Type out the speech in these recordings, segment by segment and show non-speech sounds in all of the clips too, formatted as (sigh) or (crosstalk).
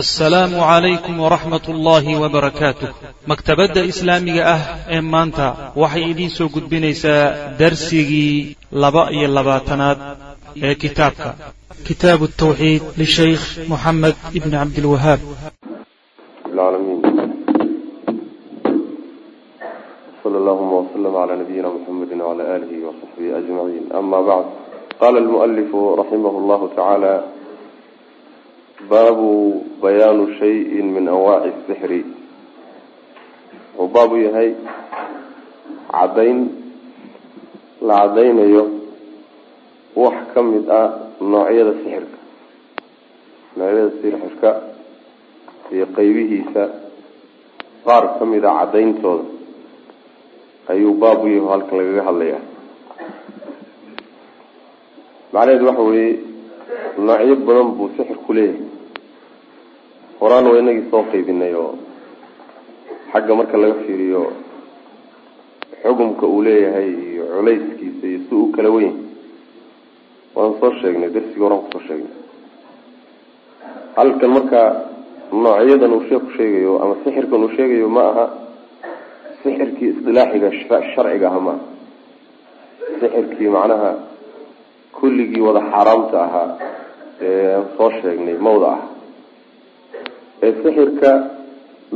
asalaamu calaykum waraxmat ullaahi wabarakaatuh maktabadda islaamiga ah ee maanta waxay idiin soo gudbinaysaa darsigii laba iyo labaatanaad ee kitaabka. Kitaabu tawxiid lishaykh moxamed ibni cabdilwahaab qa baabu bayaanu shayin min anwaaci sixri. Wuxuu baabu yahay caddayn la caddaynayo wax ka mid ah noocyada sixirka. Noocyada sixirka iyo qeybihiisa qaar ka mid a caddayntooda ayuu baabu yahay halkan lagaga hadlaya macnaheedu waxa weeye noocyo badan buu sixirku leeyahay horaan waa inagii soo qaybinay oo xagga marka laga fiiriyo xugumka uu leeyahay iyo culayskiisa iyo si uu kala weyn. Waan soo sheegnay darsigii horaan ku soo sheegnay. Halkan marka noocyadan uu sheeku sheegayo ama sixirkan uu sheegayo ma aha sixirkii isdilaaxiga sharciga aha maaha sixirkii macnaha kulligii wada xaaraamta ahaa ee aan soo sheegnay mawda ah ee sixirka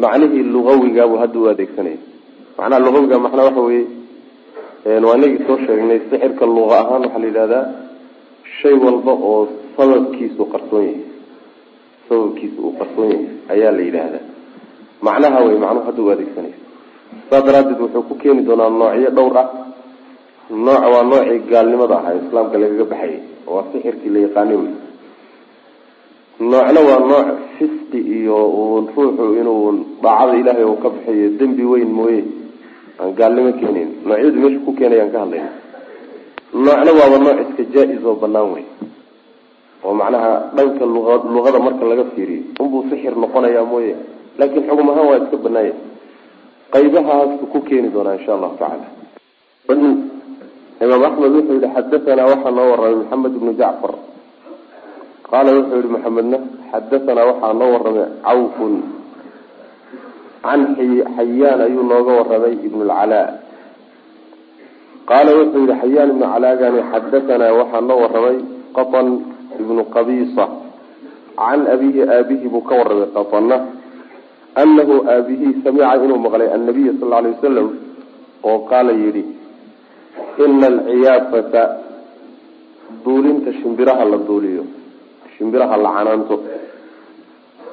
macnihii lugawigaabuu hadda u adeegsanaya macnaha lugawiga macnaa waxa weye waa inagii soo sheegnay sixirka luqa ahaan waxaa la yidhahdaa shay walba oo sababkiisu qarsoon yahay. Sababkiisa uu qarsoon yahay ayaa la yidhaahdaa. Macnaha wey macnuhu hadda u adeegsanaysa saas daraaddeed wuxuu ku keeni doonaa noocyo dhowr ah. Nooc waa noocii gaalnimada ahaa islaamka lagaga baxayay waa sixirkii la yaqaanay wey noocna waa nooc fisqi iyo ruuxu inuu daacada ilaahay uu ka bixiyo dembi weyn mooye. Aan gaalnimo keenayn noocyadu meesha ku keenayaan ka hadlayna noocna waaba nooc iska jaa-is oo banaan wey oo macnaha dhanka lua luqada marka laga fiiriyo. Unbuu sixir noqonayaa mooye. Laakin xugum ahaan waa iska banaanya qaybahaasuu ku keeni doonaa insha allahu tacaala. Imaam axmed wuxuu yihi xadahanaa waxaa noo waramay maxamed ibnu jacfar qaala wuxuu yihi maxamedna xadahanaa waxaa noo waramay cawfun. Can xayaan ayuu nooga waramay ibn lcalaa qaala wuxuu yihi xayaan ibnu calaagani xadahanaa waxaa noo waramay qatan ibnu qabisa can abihi aabihi buu ka warramay qatana anahu aabihi samica inuu maqlay annabiya sal lla alay wasalam oo qaala yidhi ina alciyaafata duulinta shimbiraha la duuliyo shimbiraha la canaanto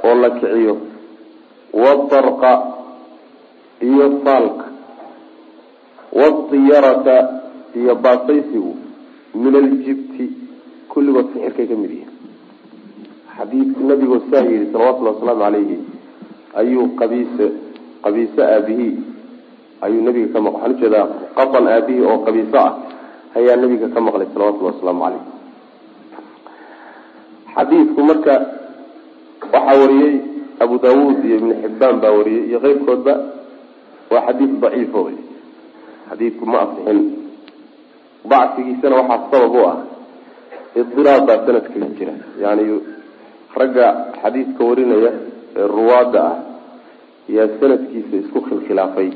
oo la kiciyo waadarqa iyo faalka waadiyarata iyo baasaysigu min aljibti kulligood sixirkay ka mid yihiin. Xadiidku nabigoo saa yidhi salawatullhi wasalaamu calayhi ayuu qabiise qabiise aabihii ayuu nabiga ka maq waxaan u jeedaa qatan aabihii oo qabiiso ah ayaa nabiga ka maqlay salawatullahi wasalaamu calayh xadiidku marka waxaa wariyey abu daawuud iyo ibnu xibbaan baa wariyey iyo keyrkoodba waa xadiid daciifo wey xadiidku ma asixin dacfigiisana waxaa sabab u ah idiraab baa sanadkaga jira. Yani ragga xadiidka warinaya ee ruwaada ah yaa sanadkiisa isku khilkhilaafay.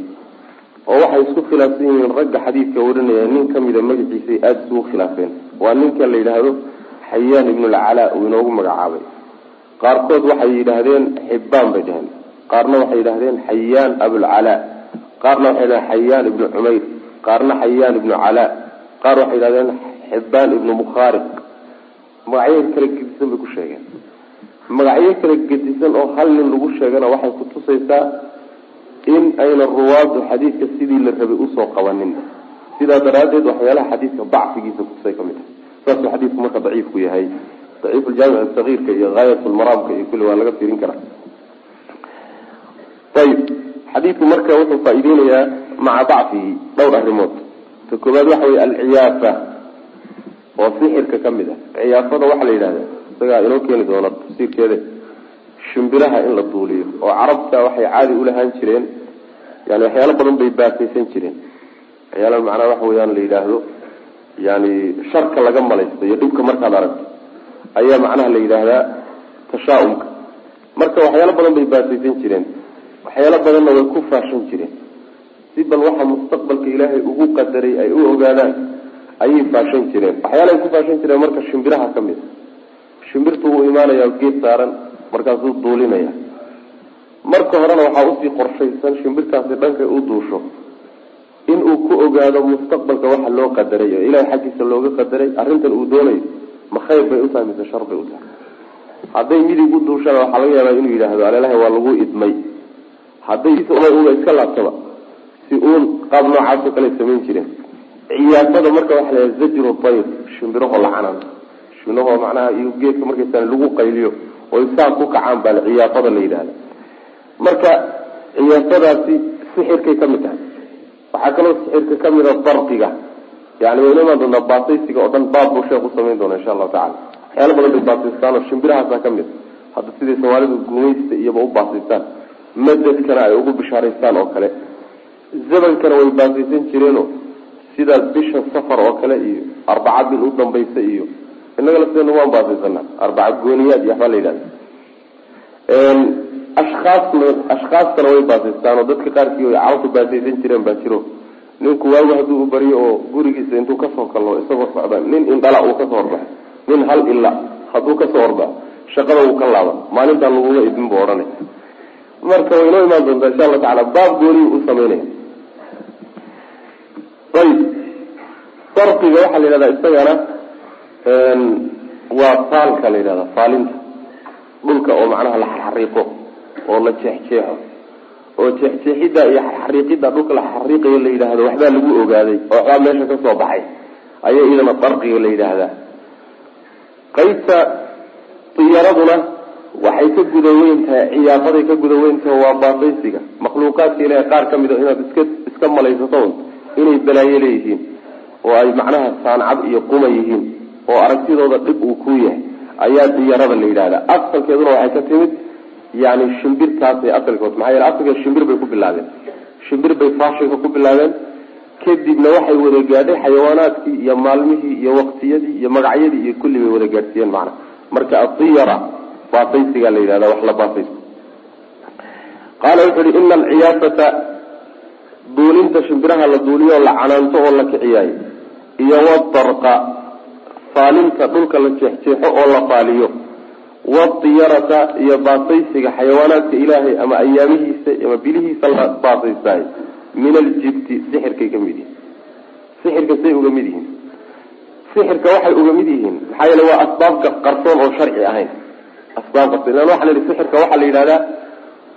Oo waxay isku khilaafsan yihiin ragga xadiidka warinaya nin kamida magaciisay aada isugu khilaafeen. Waa ninka la yidhaahdo xayaan ibnulcalaa uu inoogu magacaabay. Qaarkood waxay yidhaahdeen xibbaan bay dhaheen. Qaarna waxay yidhahdeen xayaan abulcalaa qaarna waxay yidhahdeen xayaan ibnu cumayr qaarna xayaan ibnu calaa qaar waxay yidhahdeen xibbaan ibnu mukhaariq. Magacyo kala gedisan bay ku sheegeen. Magacyo kala gedisan oo hal nin lagu sheegana waxay kutusaysaa in ayna ruwaadu xadiidka sidii la rabay u soo qabanin. Sidaa daraaddeed waxyaalaha xadiidka dacfigiisa kutusay ka mid tahay saasuu xadiidku marka daciifku yahay. Daciifu ljaamic sagiirka iyo gaayat lmaraamka iyo kulli waa laga fiirin karaa. Ayib xadiidku marka wuxuu faa-ideynayaa maca dacfihi dhowr arrimood. Ta koobaad waxa wey alciyaafa oo sixirka ka mid ah. Ciyaafada waxaa la yidhahda isagaa inoo keeni doona tafsiirkeeda shimbiraha in la duuliyo oo carabta waxay caadi ulahaan jireen yani waxyaalo badan bay baakaysan jireen. Waxyaala macnaha waxa weyaan la yidhaahdo yani sharka laga malaysto iyo dhibka markaad aragto ayaa macnaha la yidhaahdaa tashaa-umka. Marka waxyaalo badan bay baasaysan jireen waxyaalo badanna way ku faashan jireen. Si bal waxa mustaqbalka ilaahay ugu qadaray ay u ogaadaan ayay faashan jireen. Waxyaalahay ku faashan jireen marka shimbiraha ka mid shimbirtu wuu imaanaya geed saaran markaasuu duulinaya. Marka horena waxaa u sii qorshaysan shimbirtaasi dhankay u duusho inuu ku ogaado mustaqbalka waxa loo qadaray oo ilahay xaggiisa looga qadaray arrintan uu doonayo ma khayr bay utahay mise shar bay utahay hadday midig u duushana waxaa laga yaabaa inuu yidhaahdo alelahi waa lagu idmay. Hadday uga iska laabtaba si uun qaab noocaasoo kale samayn jireen. Ciyaasada marka waxa la zajru tayr shimbirahoo la canaan shimbirahoo macnaha iyo geedka markaysa lagu qayliyo oy saa ku kacaan baa ciyaafada la yidhahda marka ciyaafadaasi sixirkay ka mid tahay waxaa kaloo sixirka a darqiga yani waynu imaan doonaa baasaysiga oo dhan baab buu sheekh usamayn doona insha allahu tacala waxyaala badan bay baasaystaan oo ka mid. Hadda siday soomaalidu gumaysta iyaba u baasaystaan madadkana ay ugu bishaaraystaan oo kale. Zamankana way baasaysan jireeno sidaas bisha safar oo kale iyo arbaca bil u dambaysa iyo inaga lafteena waan baasaysanaa arbaca gooniyaad iyo waxbaa la yidhahda ashkaasna ashkaastana way baasaystaan oo dadka qaarkii calku baasaysan jireen baa jiro. Ninku waagu hadduu u baryo oo gurigiisa intuu ka soo kallo isagoo socda nin indhala uu ka soo horbaxo nin hal ila hadduu ka soo horbaxo shaqada wuu ka laaba maalintaan laguma idin buu odhanay marka waynoo imaan doontaa insha alla tacala baab gooniyu u sameynaya. Ayib. Sarqiga waxaa la yidhahdaa isagana waa faalka la yidhahda faalinta dhulka oo macnaha la xariiqo oo la jeexjeexo oo jeexjeexidda iyo xariiqidda dhulka la xariiqayo la yidhaahdo waxbaa lagu ogaaday oo waxbaa meesha ka soo baxay ayaa iyadana darqiga la yidhaahdaa. Qaybta diyaraduna waxay ka guda weyn tahay ciyaafaday ka guda weyn tahay waa baasaysiga makhluuqaadka ilahay qaar ka mid a inaad iska iska malaysato inay balaayo leeyihiin oo ay macnaha saancad iyo quma yihiin oo aragtidooda dhib uu ku yahay ayaa diyarada la yidhahdaa. Asalkeeduna waxay ka timid yani shimbirkaasay asalkood maxaa yeele asalkeed shimbir bay ku bilaabeen. Shimbir bay faashinka ku bilaabeen. Kadibna waxay wada gaadhay xayawaanaadkii iyo maalmihii iyo waqtiyadii iyo magacyadii iyo kulli bay wada gaadhsiiyeen macna. Marka adiyara baasaysigaa la yidhahda wax la baasaysto. Qaala wuxu uhi ina alciyaafata duulinta shimbiraha la duuliyo la canaanto oo la kiciyaayo. Iyo wadarqa faalinta dhulka la jeexjeexo oo la faaliyo wadiyarata iyo baasaysiga xayawaanaadka ilaahay ama ayaamihiisa ama bilihiisa la baasaystaayo min aljibti sixirkay ka mid yihiin. Sixirka say uga mid yihiin. Sixirka waxay uga mid yihiin maxaa yeele waa asbaabka qarsoon oo sharci ahayn. Asbaab qarsoon waxa la yihi sixirka waxaa la yidhahdaa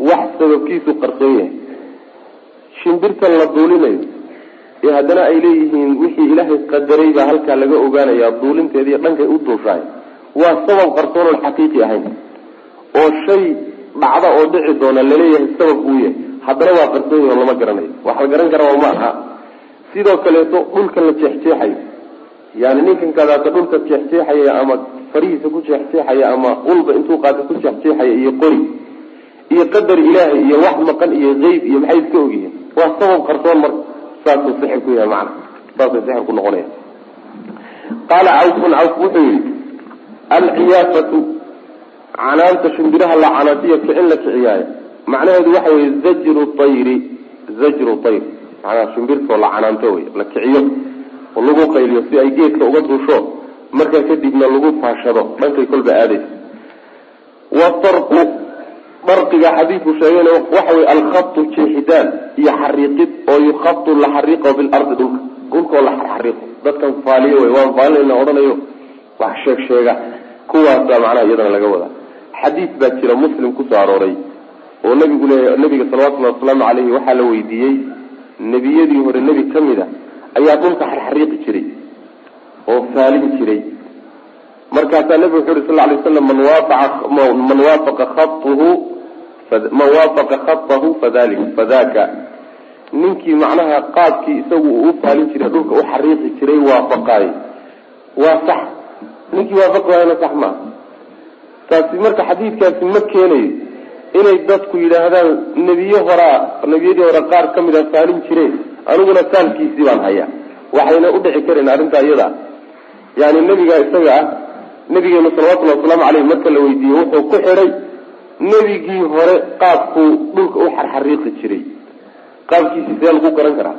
wax sababkiisu qarsoon yahay. Shimbirtan la duulinayo ee haddana ay leeyihiin wixii ilaahay qadaray baa halkaa laga ogaanaya duulinteediiyo dhankay u duushahay waa sabab qarsoon oon xaqiiqi ahayn. Oo shay dhacda oo dhici doona la leeyahay sabab uu yahay. Haddana waa qarsoon yahi oo lama garanayo. Wax la garan karaa ma aha. Sidoo kaleeto dhulka la jeexjeexayo. Yani ninkan kadaata dhulka jeexjeexaya ama farihiisa ku jeexjeexaya ama ulba intuu qaata ku jeexjeexaya iyo qori iyo qadar ilaahay iyo wax maqan iyo qeyb iyo maxay iska ogyihiin? Waa sabab qarsoon marka saasuu sixir ku yahay macana saasay sixir ku noqonaya. Qaala cawfun cawf wuxuu yihi alciyaafatu canaanta shimbiraha la canaantiyo kicin la kiciyaayo. Macnaheedu waxa weye zajru tayri zajru tayr. Macnaha shimbirtoo la canaanto wey la kiciyo oo lagu qayliyo si ay geedka uga duusho. Markaa kadibna lagu faashado dhankay kolba aadaysa wadarqu darqiga xadiidku sheegayna waxa wey alkhatu jeexitaan iyo xariiqid oo yukhatu la xariiqo bilardi dhulka. Dhulkaoo la xariiqo. Dadkan faaliyo wey waan faalinayna odhanayo. Wax sheeg sheega. Kuwaasaa macnaha iyadana laga wadaa. Xadiis baa jira muslim ku soo arooray oo nabigu leeya nabiga salawatullahi wasalaamu caleyhi waxaa la weydiiyey nebiyadii hore nebi ka mid a ayaa dhulka xarxariiqi jiray oo faalin jiray markaasaa nebigu wuxu uri sal lay waslam man waafaqa khatahu fadali fadaka ninkii macnaha qaabkii isagu uu u faalin jiray dhulka u xariiqi jiray waafaqaay waa sax. Ninkii waafaqi waayana sax maa taasi marka xadiidkaasi ma keenayo inay dadku yidhaahdaan nebiye horaa nebiyadii hore qaar ka mid a faalin jireen aniguna saalkiisii baan hayaa. Waxayna udhici karin arrintaa iyada. Yani nebiga isaga ah nabigeenu salawatullahi wasalaamu caleyh marka la weydiiyey wuxuu ku xidhay nebigii hore qaabkuu dhulka u xarxariiqi jiray. Qaabkiisi see lagu garan karaa?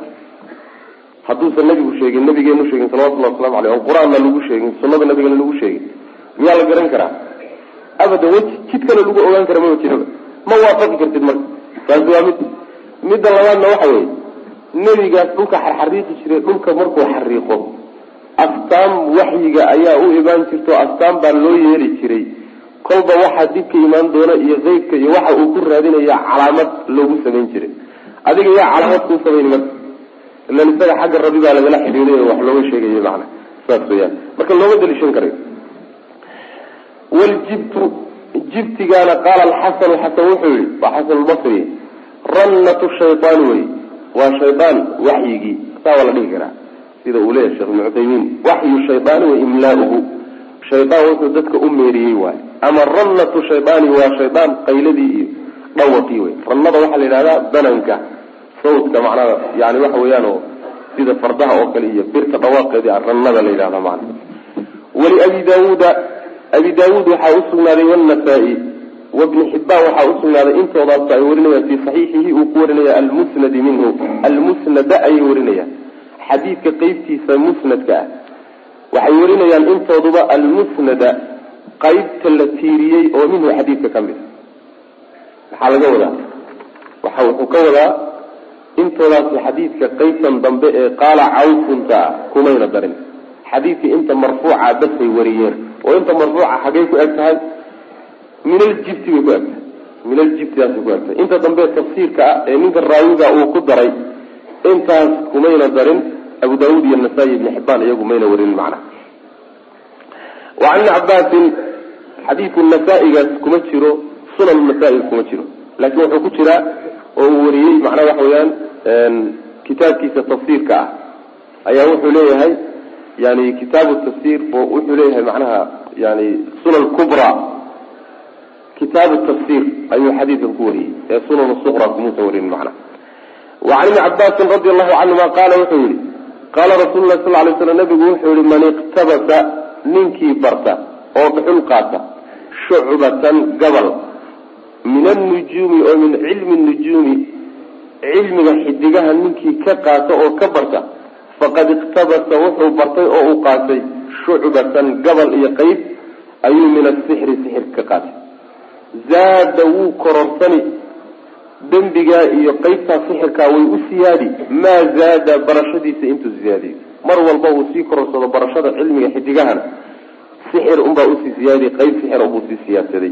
Hadduusan nabigu sheegin nabigeenu sheegin salawatullahi waslamu aleyh oo qur'aanna lagu sheegin sunada nabigana lagu sheegin miyaa la garan karaa? Abadan weji jid kale lagu ogaan kara maba jiraba ma waafaqi kartid marka. Taasi waa mid midda labaadna waxa weeye nebigaas dhulka xarxariiqi jiray dhulka markuu xariiqo astaam waxyiga ayaa u imaan jirto astaam baa loo yeeli jiray. Kolba waxaa dibka imaan doona iyo qeybka iyo waxa uu ku raadinaya calaamad loogu samayn jiray. Adiga yaa calaamad kuu samayni marka ilan isaga xagga rabbi baa lagala xidhiiday wax looga sheegay macana saas weyaan marka looma daliishan karayo waljibtu jibtigaana qaala alxasanu xasan wuxuu yihi waa xasan lbasri rannatu shayaan wey waa shaydaan waxyigii. Saa waa la dhihi karaa sida uu leeyahay sheekh ibnu cuthaymiin waxyu shaydaani wa imlaauhu shaydaan wuxuu dadka u meeriyey waay. Ama rannatu shaydaani waa shaydaan qayladii iyo dhawaqii wey rannada waxaa la yidhahdaa dananka sawdka macnaha yani waxa weeyaan oo sida fardaha oo kale iyo birta dhawaaqeedii rannada la yidhahda macna waliabi daawuuda abi daawuud waxaa usugnaaday wnasaa-i wabni xibaan waxaa usugnaaday intoodaas ay warinayaan fii saxiixihi uu ku warinaya almusnadi minhu. Almusnada ayay warinayaan xadiidka qeybtiisa musnadka ah. Waxay warinayaan intooduba almusnada qeybta la tiiriyey oo minhu xadiidka ka mid maxaa laga wadaa. Waxa wuxuu ka wadaa intoodaasi xadiidka qeybtan dambe ee qaala cawfunta ah kumayna darin. Xadiidka inta marfuuca basay wariyeen oo inta marfuuca xaggay ku eg tahay min aljibti bay ku eg tahay. Min aljibtidaasay ku eg inta dambe tafsiirka ah ee ninka raawiga uu ku daray intaas kumayna darin abu daawuud iyo nasaa-i ibni xibaan iyagu mayna warin macnaha wa can ibni cabaasin xadiidku nasaa-igaas kuma jiro sunan nasaa-iga kuma jiro. Laakiin wuxuu ku jiraa oo uu wariyey macnaha waxa weeyaan kitaabkiisa tafsiirka ah. Ayaa wuxuu leeyahay yani kitaabu tafsir wuxuu leeyahay macnaha yani sunan kubra. Kitaabu tafsir ayuu xadiidkan ku wariyey ee sunan suqra kumuusan warin macnaha wacan ibni cabaasin radi allahu canhuma qaala wuxuu yihi qaala rasuulu lah sal lay slam nabigu wuxuu yihi man iqtabasa ninkii barta oo dhuxul qaata shucbatan gabal min annujuumi oo min cilmi nujuumi cilmiga xidigaha ninkii ka qaata oo ka barta faqad iqtabasa wuxuu bartay oo uu qaatay shucbatan gabal iyo qeyb ayuu min asixri sixir ka qaatay. Zaada wuu kororsani dembigaa iyo qeybtaa sixirkaa way u siyaadi. Maa zaada barashadiisa intuu siyaadiyo mar walba uu sii kororsado barashada cilmiga xidigahana sixir unbaa u sii siyaadiy qeyb sixir unbuu sii siyaadsaday.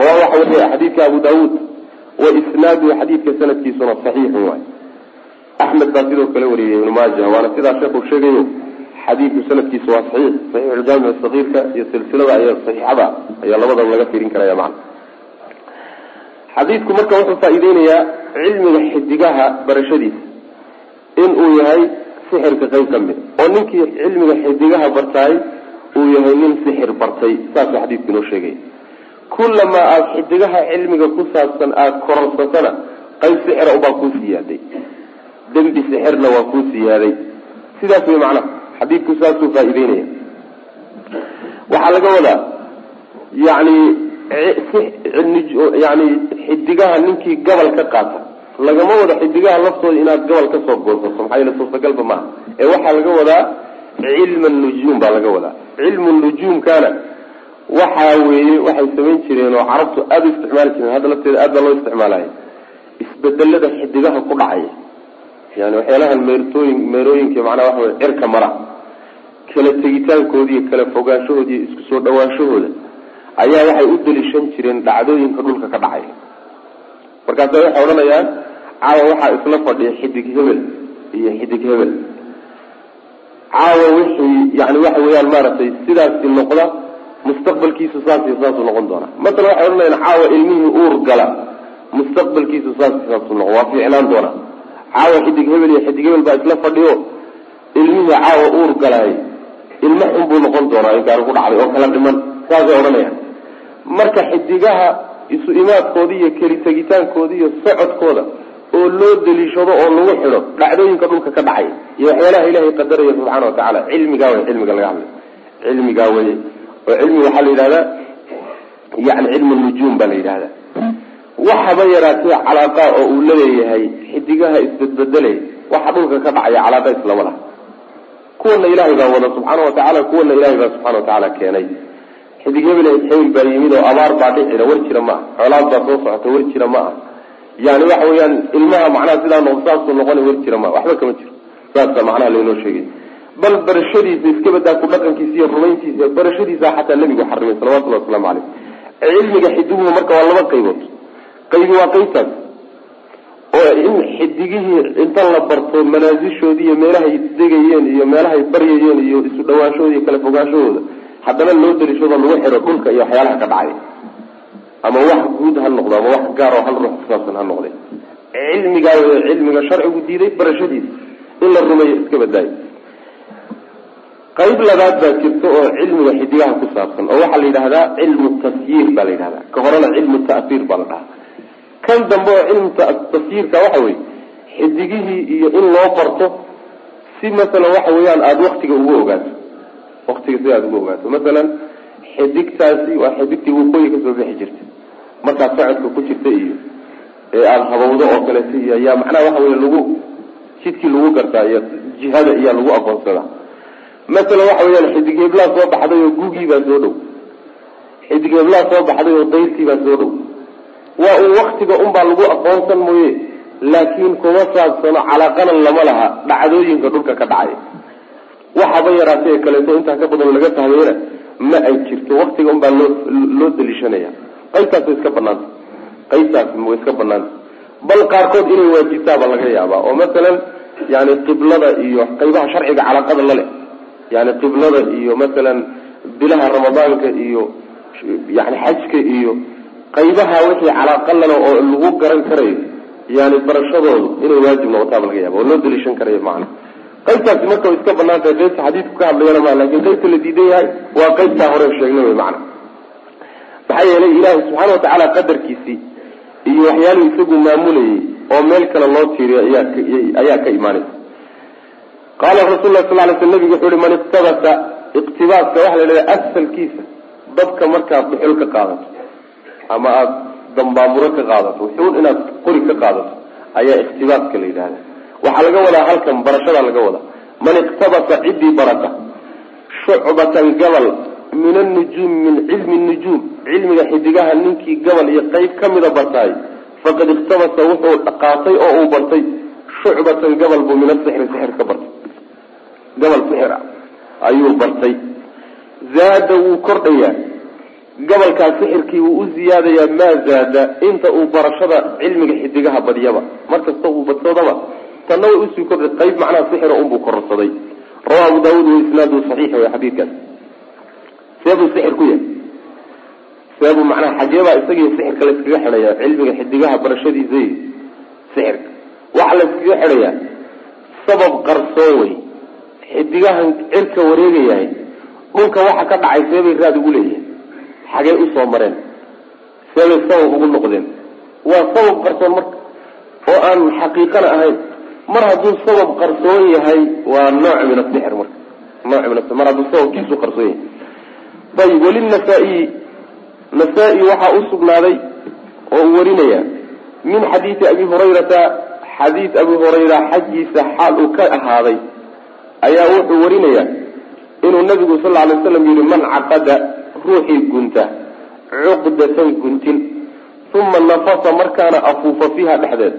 Rawa waxa weriya xadiidka abu daawuud wa isnaaduhu xadiidka sanadkiisuna saxiixun waay axmed baa sidoo kale wariyay ibnu maaja waana sidaa sheekhu sheegayo xadiidku sanadkiisa waa saxiix. Saxiixuljaamic sagiirka iyo silsilada ayaa saxiixada ayaa labadaba laga fiirin karaya macna xadiidku marka wuxuu faa-ideynayaa cilmiga xidigaha barashadiisa inuu yahay sixirka qeyb ka mid oo ninkii cilmiga xidigaha bartaay uu yahay nin sixir bartay saasuu xadiidku inoo sheegaya kulamaa aada xidigaha cilmiga ku saabsan aada kororsatana qeyb sixira ubaa kuu siyaaday dembi sixirna waa kuu siyaaday sidaas wey macnaha xadiidku saasuu faa-ideynaya waxaa laga wadaa yani yani xidigaha ninkii gabal ka qaata. Lagama wado xidigaha laftooda inaad gabal ka soo goosato maxaa yeele suurtagalba maaha ee waxaa laga wadaa cilma nujuum baa laga wadaa. Cilmu nujuumkana waxaa weeye waxay samayn jireen oo carabtu aada u isticmaali jireen hadda lafteeda aad baa loo isticmaalaya. Isbedelada xidigaha ku dhacaya. Yani waxyaalahan meertooyin meerooyinka macnaha waxa wey cirka mara. Kala tegitaankoodi iyo kala fogaanshahoodi iyo isku soo dhawaanshahooda ayaa waxay u daliishan jireen dhacdooyinka dhulka ka dhacaya markaasa waxay odhanayaan caawa waxaa isla fadhiya xidig hebel iyo xidig hebel. Caawa wixii yani waxa weeyaan maaragtay sidaasi noqda mustaqbalkiisu saas iyo noqon doonaa masalan waxay odhanayaan caawa ilmihii uur gala mustaqbalkiisu saas iyo noqon waa fiicnaan doonaa caawa xidig hebel iyo xidig hebel baa isla fadhiyo ilmihii caawa uur galaay ilmo xun buu noqon doonaa inkaanu ku dhacday oo kala dhiman saasay odhanayaan marka xidigaha isu imaadkooda iyo keli tegitaankooda iyo socodkooda oo loo daliishado oo lagu xidho dhacdooyinka dhulka ka dhacay iyo waxyaalaha ilaahay qadaraya subxaana watacaala cilmigaa wey cilmiga laga hadlay. Cilmigaa wey oo cilmiga waxaa la yidhahdaa yani cilmu nujuum baa la yidhahdaa. Waxaba yaraatee calaaqa oo uu la leeyahay xidigaha isbedbedelay waxa dhulka ka dhacaya calaaqa islama laha kuwana ilaahay baa wada subxaana watacaala kuwana ilaahay baa subxana watacaala keenay xidig hebel hebel baa yimid oo abaar baa dhicina war jira ma aha. Xoolaad baa soo socota war jira ma aha. Yani waxa weeyaan ilmaha macnaha sidaa no saasuu noqona war jira ma waxba kama jiro. Saasa macnaha laynoo sheegay. Bal barashadiisa iska badaa ku dhaqankiisa iyo rumayntiisa barashadiisa xataa nebigu xarimay salawatullahi waslamu caleyh cilmiga xidiguhu marka waa laba qaybood. Qaybi waa qaybtaas. Oo in xidigihii inta la barto manaasishoodi iyo meelahay isdegayeen iyo meelahay baryayeen iyo isu dhawaanshahooda iyo kala fogaanshahooda haddana loo daliishado lagu xidho dhulka iyo waxyaalaha ka dhacay ama wax guud ha noqdo ama wax gaar oo hal ruux kusaabsan ha noqde. Cilmigaa wey cilmiga sharcigu diiday barashadiisa in la rumeeyo iska badaayo qayb labaad baa jirta oo cilmiga xidigaha ku saabsan oo waxaa la yidhahdaa cilmu tasyiir baa la yidhahdaa ka horena cilmu ta'hiir baa la dhahaa kan dambe oo cilmu tasyiirka waxa weye xidigihii iyo in loo barto si masalan waxa weeyaan aada waktiga ugu ogaato waktiga si aada ugu ogaato masalan xidigtaasi waa xidigtii waqooyi ka soo bixi jirta markaad socodka ku jirta iyo ee aada habawdo oo kaleeto iyo ayaa macnaha waxa weye lagu jidkii lagu gartaa iyo jihada iyaa lagu aqoonsadaa. Masalan waxa weyaan xidig heblaa soo baxday oo gugii baa soo dhow. Xidig heblaa soo baxday oo dayrtii baa soo dhow. Waa uu waktiga unbaa lagu aqoonsan mooye laakiin kuma saabsano calaaqana lama laha dhacdooyinka dhulka ka dhacay waxaba yaraatee kaleeto intaa ka badan laga fahmayna ma ay jirto. Waktiga unbaa loo daliishanaya qaybtaas way iska banaanta qaybtaas way iska banaanta bal qaarkood inay waajibtaaba laga yaabaa. Oo masalan yani qiblada iyo qaybaha sharciga calaaqada la leh yani qiblada iyo masalan bilaha ramadaanka iyo yani xajka iyo qaybaha wixii calaaqalana oo lagu garan karayo. Yani barashadoodu inay waajib noqotaaba laga yaaba oo loo daliishan karayo macana qaybtaasi marka way iska bannaan tahay qaybta xadiidku ka hadlayana ma laakiin qaybta la diidan yahay waa qaybtaa hore sheegnay wy macana maxaa yeelay ilaahi subxaana watacaala qadarkiisii iyo waxyaaluu isagu maamulayay oo meel kale loo tiiriyo ayaa ka imaanaysa qaala rasul lah sal lay sl nabigu wuxuu yihi man iqtabasa iqtibaaska waxa la yidhahda asalkiisa dadka markaad dhuxul ka qaadato ama aada dambaamuro ka qaadato wuxuun inaad qori ka qaadato ayaa iktibaaska la yidhahda waxaa laga wadaa halkan barashadaa laga wadaa. Man iqtabasa ciddii barata shucbatan gabal min annujuumi min cilmi nujuum cilmiga xidigaha ninkii gabal iyo qeyb ka mida bartaay faqad iqtabasa wuxuu qaatay oo uu bartay shucbatan gabal buu min asixri sixir ka bartay. Gabal sixir ah ayuu bartay. Zaada wuu kordhayaa. Gabalkaas sixirkii wuu u ziyaadayaa maa zaada? Inta uu barashada cilmiga xidigaha badiyaba markasta uu badsadaba tanna way u sii kordhay qayb macnaha sixira unbuu kororsaday. Rawa abu daawuud wa isnaadu saxiix wey xadiidkaas. Seebuu sixir ku yahay. Seebuu macnaha xageebaa isagiyo sixirka layskaga xidhaya cilmiga xidigaha barashadiisa iyo sixirka waxaa layskaga xidhayaa sabab qarsoon wey. Xidigahan cirka wareegayahay dhulka waxa ka dhacay seebay raad ugu leeyihiin xagee u soo mareen. Seebay sabab ugu noqdeen. Waa sabab qarsoon marka oo aan xaqiiqana ahayn mar hadduu sabab qarsoon yahay waa nooc min asixir marka. A mar hadduu sababkiisu qarsoon yahay. Ayib walinasaa-iyi nasaa-i waxaa u sugnaaday oo uu warinaya min xadiidi abi hurayrata xadiid abi hurayra xaggiisa xaal uu ka ahaaday ayaa wuxuu warinayaa inuu nabigu sal alay slam yihi man caqada ruuxii gunta cuqdatan guntin uma nafasa markaana afuufa fiiha dhexdeed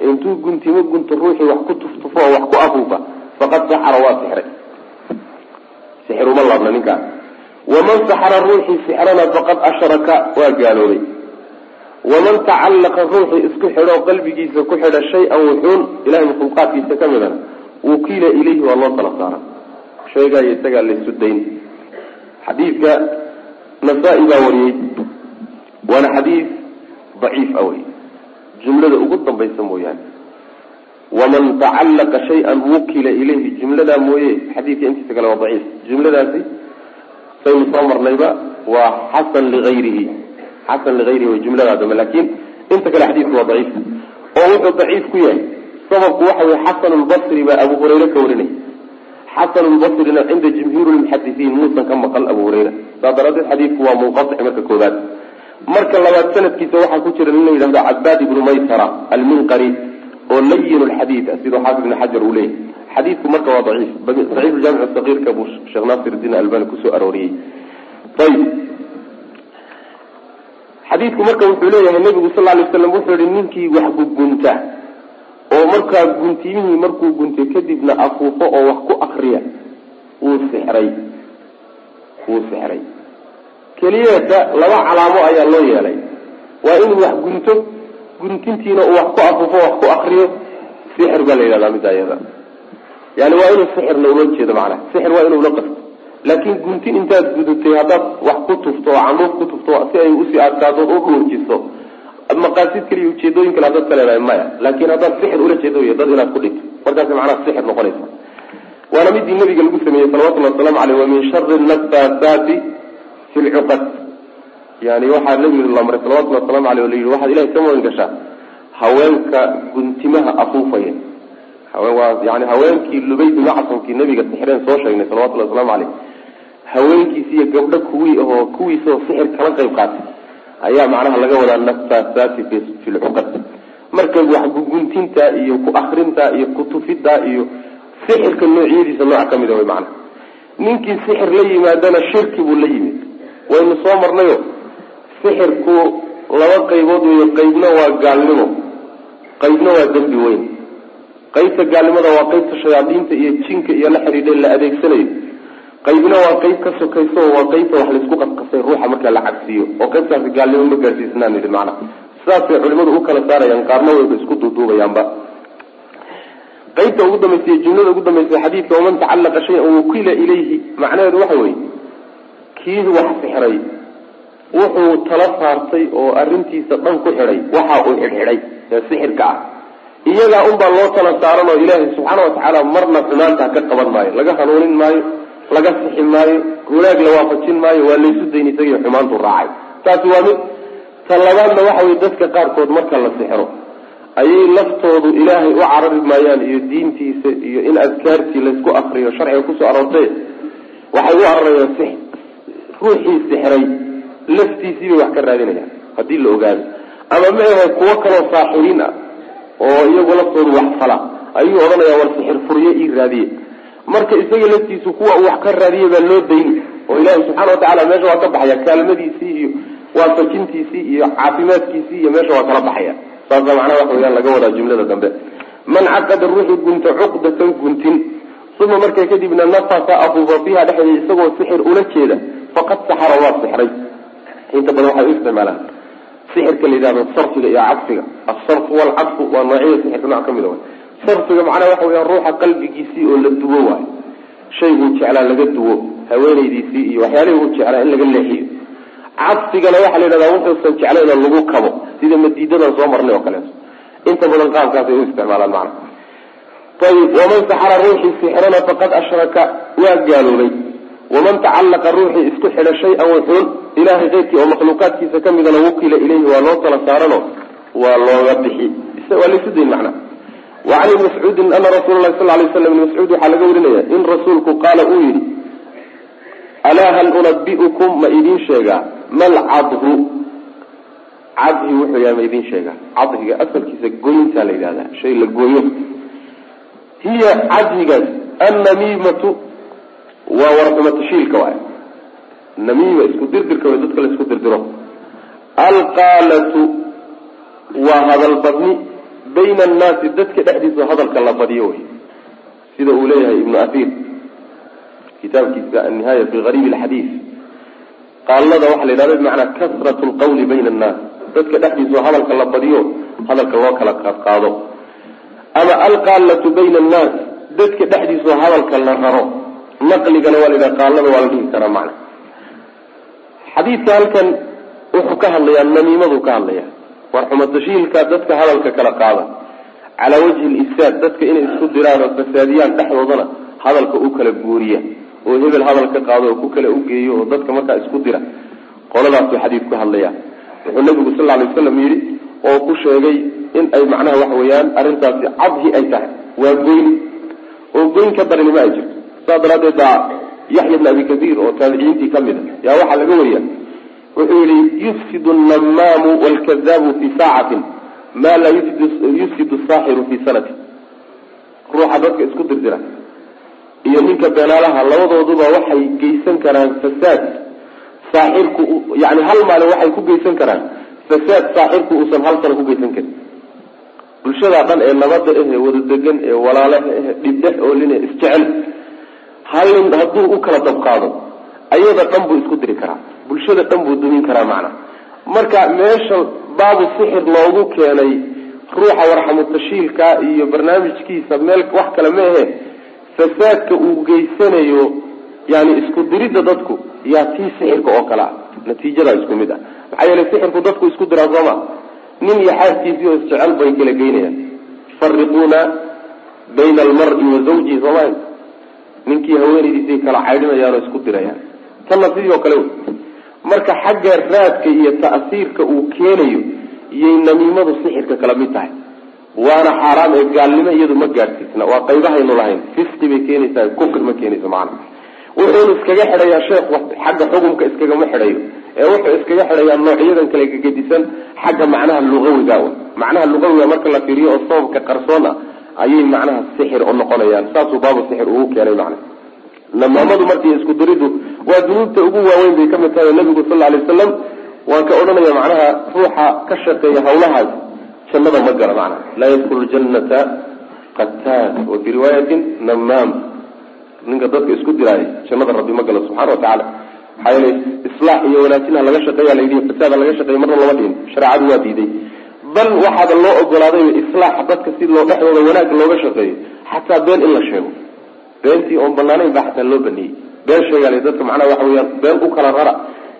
intuu guntimo gunto ruuxii wax ku tuftufo oo wax ku afuufa faqad saxara waa sixray. Sixiruma laabna ninkaas waman saxara ruuxii sixrana faqad ashraka waa gaaloobay. Waman tacallaqa ruuxii isku xidhoo qalbigiisa ku xidha shay-an wuxuun ilahay makhluuqaadkiisa ka midana wukiila ilayhi waa loo tala saara shaygaa iyo isagaa laysu dayn. Xadiidka nasaa-i baa wariyey waana xadiid daciif a wey jumlada ugu dambaysa mooyaane. Waman tacallaqa shay-an wukila ilayhi jumladaa mooye xadiidka intiisa kale waa daciif. Jumladaasi saynu soo marnayba waa xasan ligayrihi xasan ligayrihi way jumladaa dambe laakiin inta kale xadiidku waa daciif. Oo wuxuu daciif ku yahay. Sababku waxa weye xasan lbasri baa abu hurayre ka warinaya xasan lbasrina cinda jumhuur lmuxadisiin muusan ka maqal abu hurayra. Saa daraadeed xadiidku waa munqatic marka koobaad marka labaad sanadkiisa waxaa ku jira nin la yidhahdo cabaad ibnu maysara alminqari oo layin lxadiid siduu xaafid ibn xajar uu leeyahy xadiidku marka waa daciif daciif jaamic sagiirka buu sheekh naasirdiin albani ku soo arooriyey. Ayib xadiidku marka wuxuu leeyahay nebigu sal lay slam wuxuu yihi ninkii wax gugunta oo markaa guntimihii markuu guntay kadibna afuufo oo wax ku akriya wuu sixray wuu sixray keliyeeta laba calaamo ayaa loo yeelay. Waa inuu wax gunto guntintiina uu wax ku afuufo wax ku akriyo sixir baa la yidhahdaa midda iyada yani waa inuu sixirna ula jeedo macnaha. Sixir waa inuu la qasto laakiin guntin intaad gudutay haddaad wax ku tufto oo candhuuf ku tufto si ay u sii adkaadood u dhuurjiso maqaasid kaliya ujeedooyin kale haddaad ka leedahay maya. Laakiin haddaad sixir ula jeedo wey dad inaad ku dhigto. Markaas macnaha sixir noqonaysa. Waana midii nabiga lagu sameeyey salawatullahi waslamu aleyh wa min shari nafasaati fi lcuqad yani waxaa nabiga lamray salawatullahi waslamu aleyh la yidhi waxaad ilahay ka magan gashaa haweenka guntimaha afuufaya. Yani haweenkii lubay binu casamkii nabiga sixreen soo sheegnay salawatullahi waslamu aleyh haweenkiisi iyo gabdho kuwii ahoo kuwiisao sixir kala qayb qaatay. Ayaa macnaha laga wadaa nafasaati fi lcuqad marka wax guguntinta iyo ku akrinta iyo kutufida iyo sixirka noocyadiisa nooc ka mida way macnaha. Ninkii sixir la yimaadana shirki buu la yimid waynu soo marnayo sixirku laba qaybood weyo qaybna waa gaalnimo qaybna waa dembi weyn. Qaybta gaalnimada waa qaybta shayaadiinta iyo jinka iyo la xidhiidha la adeegsanayo. Qaybna waa qayb ka sokayso waa qaybta wax laysku qasqasay ruuxa marka la cabsiiyo oo qaybtaasi gaalnimo ma gaarsiisnaan yidhi macnaha sidaasay culimadu u kala saarayaan qaarna wayba isku duuduubayaanba. Qaybta ugu dambaysa jumlada ugu dambaysa xadiidka waman tacallaqa shayan wukila ilayhi macnaheedu waxa weeye kii wax sixray wuxuu tala saartay oo arrintiisa dhan ku xidhay waxa uu xidhxidhay ee sixirka ah. Iyagaa unbaa loo tala saaran oo ilaahay subxaana watacaala marna xumaantaa ka qaban maayo laga hanuunin maayo laga sixi maayo wanaag la waafajin maayo waa laysu dayn isagiio xumaantu raacay. Taasi waa mid ta labaadna waxa weye dadka qaarkood marka la sixro ayay laftoodu ilaahay u carari maayaan iyo diintiisa iyo in adkaartii laysku akriyo sharciga ku soo aroortay waxay u cararayaan si ruuxii sixray laftiisii bay wax ka raadinayaan haddii la ogaado. Ama ma ahe kuwo kaloo saaxiriin ah oo iyagu laftoodu wax fala ayuu odhanayaa war sixir furyo ii raadiye. Marka isaga laftiisu kuwa wax ka raadiye baa loo dayni oo ilaahay subxana watacaala meesha waa ka baxaya kaalmadiisii iyo waafajintiisii iyo caafimaadkiisii iyo meesha waa kala baxaya. Saasa macnaha waxa weyaan laga wadaa jumlada dambe. Man caqada ruuxii gunta cuqdatan guntin uma markaa kadibna nafasa afuufa fiiha dhexdeeda isagoo sixir ula jeeda faqad saxara waa sixray inta badan waxay u isticmaalaan sixirka la yidhahdo sarfiga iyo cagsiga asarfu walcagsu waa noocyada sixirka nooc ka mid a sarfiga macnaha waxa weya ruuxa qalbigiisii oo la duwo waayo. Shayguu jeclaa laga duwo haweenaydiisii iyo waxyaalihii uu jeclaa in laga leexiyo. Cagsigana waxaa la yidhahdaa wuxuusan jeclayn oo lagu kabo sida madiidadan soo marnay oo kaleeto inta badan qaabkaasay u isticmaalaan macnaha. Ayib waman saxara ruuxii sixrana faqad ashraka waa gaaloobay waman tacallaqa ruuxii isku xidha shay-an wuxuun ilahay keyrkii oo makhluuqaadkiisa ka midana wukila ilayhi waa loo tala saarano waa looga bixi waa laysu dayn wa can ibni mascuudin ana rasuula lahi sal lay slam ibn mascuud waxaa laga warinaya in rasuulku qaala uu yidhi alaa hal unabi'ukum ma idiin sheegaa mal cadhu cadhi wuxuu yahay ma idiin sheegaa cadhiga asalkiisa goyntaa la yidhahdaa shay la gooyo hiya cadhigaas annamiimatu waa warxumatashiilka waay namiima isku dirdirka way dadka la dirdiro. Alqaalatu waa hadal badni bayna annaasi dadka dhexdiisa hadalka la badiyo wey sida uu leeyahay ibnu ahiir kitaabkiisa annihaaya fi gariib alxadiid qaalada waxaa la yidhahda bimacnaa kasrat lqawli bayna annaas. Dadka dhexdiisa hadalka la badiyo hadalka loo kala qaadqaado ama alqaalatu bayna annaas dadka dhexdiisa hadalka la raro naqligana waa la yidhaha waa la dhihi karaa macna. Xadiidka halkan wuxuu ka hadlayaa namiimaduu ka hadlaya war xumatashiilka dadka hadalka kala qaada. Calaa wajhi lifsaad dadka inay isku diraan oo fasaadiyaan dhexdoodana hadalka u kala guuriya oo hebel hadal ka qaado oo ku kala ugeeyo oo dadka markaa isku dira. Qoladaasuu xadiidku hadlaya wuxuu nabigu sal ly waslam yidhi oo ku sheegay in ay macnaha waxa weeyaan arrintaasi cadhi ay tahay. Waa goyn. Oo goyn ka daranima ay jirto saas daraadeed baa yaxya bn abi kaiir oo taabiciyiintii ka mid a. Yaa waxaa laga wariya wuxuu yihi yufsidu annamaamu waalkadaabu fi saacatin maa laa yufsidu saaxiru fi sanati. Ruuxa dadka isku dirdira iyo ninka beenaalaha labadooduba waxay geysan karaan fasaad. Saaxirku yani hal maalin waxay ku geysan karaan fasaad saaxirku uusan hal sano ku geysan karin. Bulshadaa dhan ee nabada ehe wada degan ee walaale ehe dhibdhex ooline isjecel halin hadduu u kala dabqaado ayada dhan buu isku diri karaa. Bulshada dhan buu dumin karaa macna. Marka meesha baabu sixir loogu keenay ruuxa warxamutashiilka iyo barnaamijkiisa meel wax kale ma ahe fasaadka uu geysanayo yani isku diridda dadku yaa tii sixirka oo kale ah natiijadaa isku mid ah. Maxaa yeelay sixirku dadku isku diraa sooma. Nin iyo xaaskiisii oo isjecel bay kala geynayaan yufariquuna bayna almari wa zawjihi sooma ninkii haweenaydiisay kala caydhinayaan oo isku dirayaan tanna sidii oo kale wey. Marka xagga raadka iyo ta'siirka uu keenayo iyay namiimadu sixirka kala mid tahay. Waana xaaraam ee gaalnimo iyadu ma gaadhsiisna waa qaybahaynu lahayn. Fisqi bay keenaysaa kufri ma keenayso macana wuxuuna iskaga xidhayaa sheekh xagga xukumka iskagama xidhayo. Ee wuxuu iskaga xidhayaa noocyadan kale gagedisan xagga macnaha lugawiga. Macnaha lugawiga marka la fiiriyo oo sababka qarsoon ah ayay macnaha sixir u noqonayaan. Saasuu baabu sixir ugu keenay macna namaamadu markii isku waa dunuubta ugu waaweyn bay ka mid tahay nabigu sal alay wasalam waan ka odhanaya macnaha ruuxa ka shaqeeya hawlahaas jannada ma gala macnaha. Laa yadkulu ljanata qataad wa fii riwaayatin namaam ninka dadka isku diraayo jannada rabbi ma galo subxana wa tacala maxaa yeelay islaax iyo wanaajinha laga shaqeeya la yidhi fasaada laga shaqeeya marna lama dhihin. Shareecadu waa diiday bal waxaada loo ogolaaday islaaxa dadka si loo dhexdooda wanaag looga shaqeeyo xataa been in la sheego. Beentii oon banaanayn baa xataa loo baneeyey been sheegaale dadka macnaha waxa weyaan been u kala rara.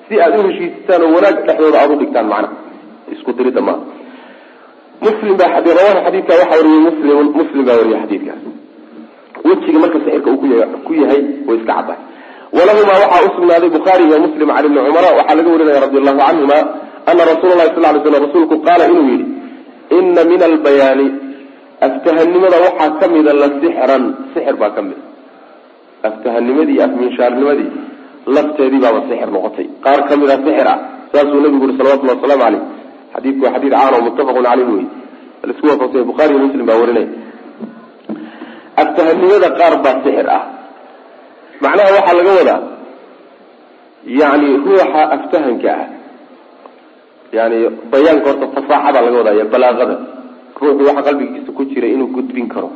Si aad u heshiistaan oo wanaag dhexdooda aada u dhigtaan macnaha. Isku dirida maaha muslim baa xadiidka waxaa wariyey muslim muslim baa wariyey xadiidkaas. Wejiga marka sixirka uu ku yahay way iska caddahay walahumaa waxaa usugnaaday bukhaari iyo muslim can ibni cumara waxaa laga warinaya radi allahu canhuma ana rasuula lahi sal ly slam rasuulku qaala inuu yihi ina min albayaani aftahanimada waxaa kamida la sixran sixir baa kamida aftahanimadii iyo afminshaarnimadii lafteedii baaba sixir noqotay qaar ka mid a sixir ah saasuu nabigu yuri salawatulli waslamu caleyh xadiidku waa xadiid caan oo muttafaqun caleyh wey la isku waafaqsanya bukhari iyo muslim baa warinaya aftahanimada qaar baa sixir ah macnaha waxaa laga wadaa yani ruuxa aftahanka ah yani bayaanka horta fasaaxada laga wadaa balaaqada. Ruuxu waxa qalbigiisa ku jira inuu gudbin karo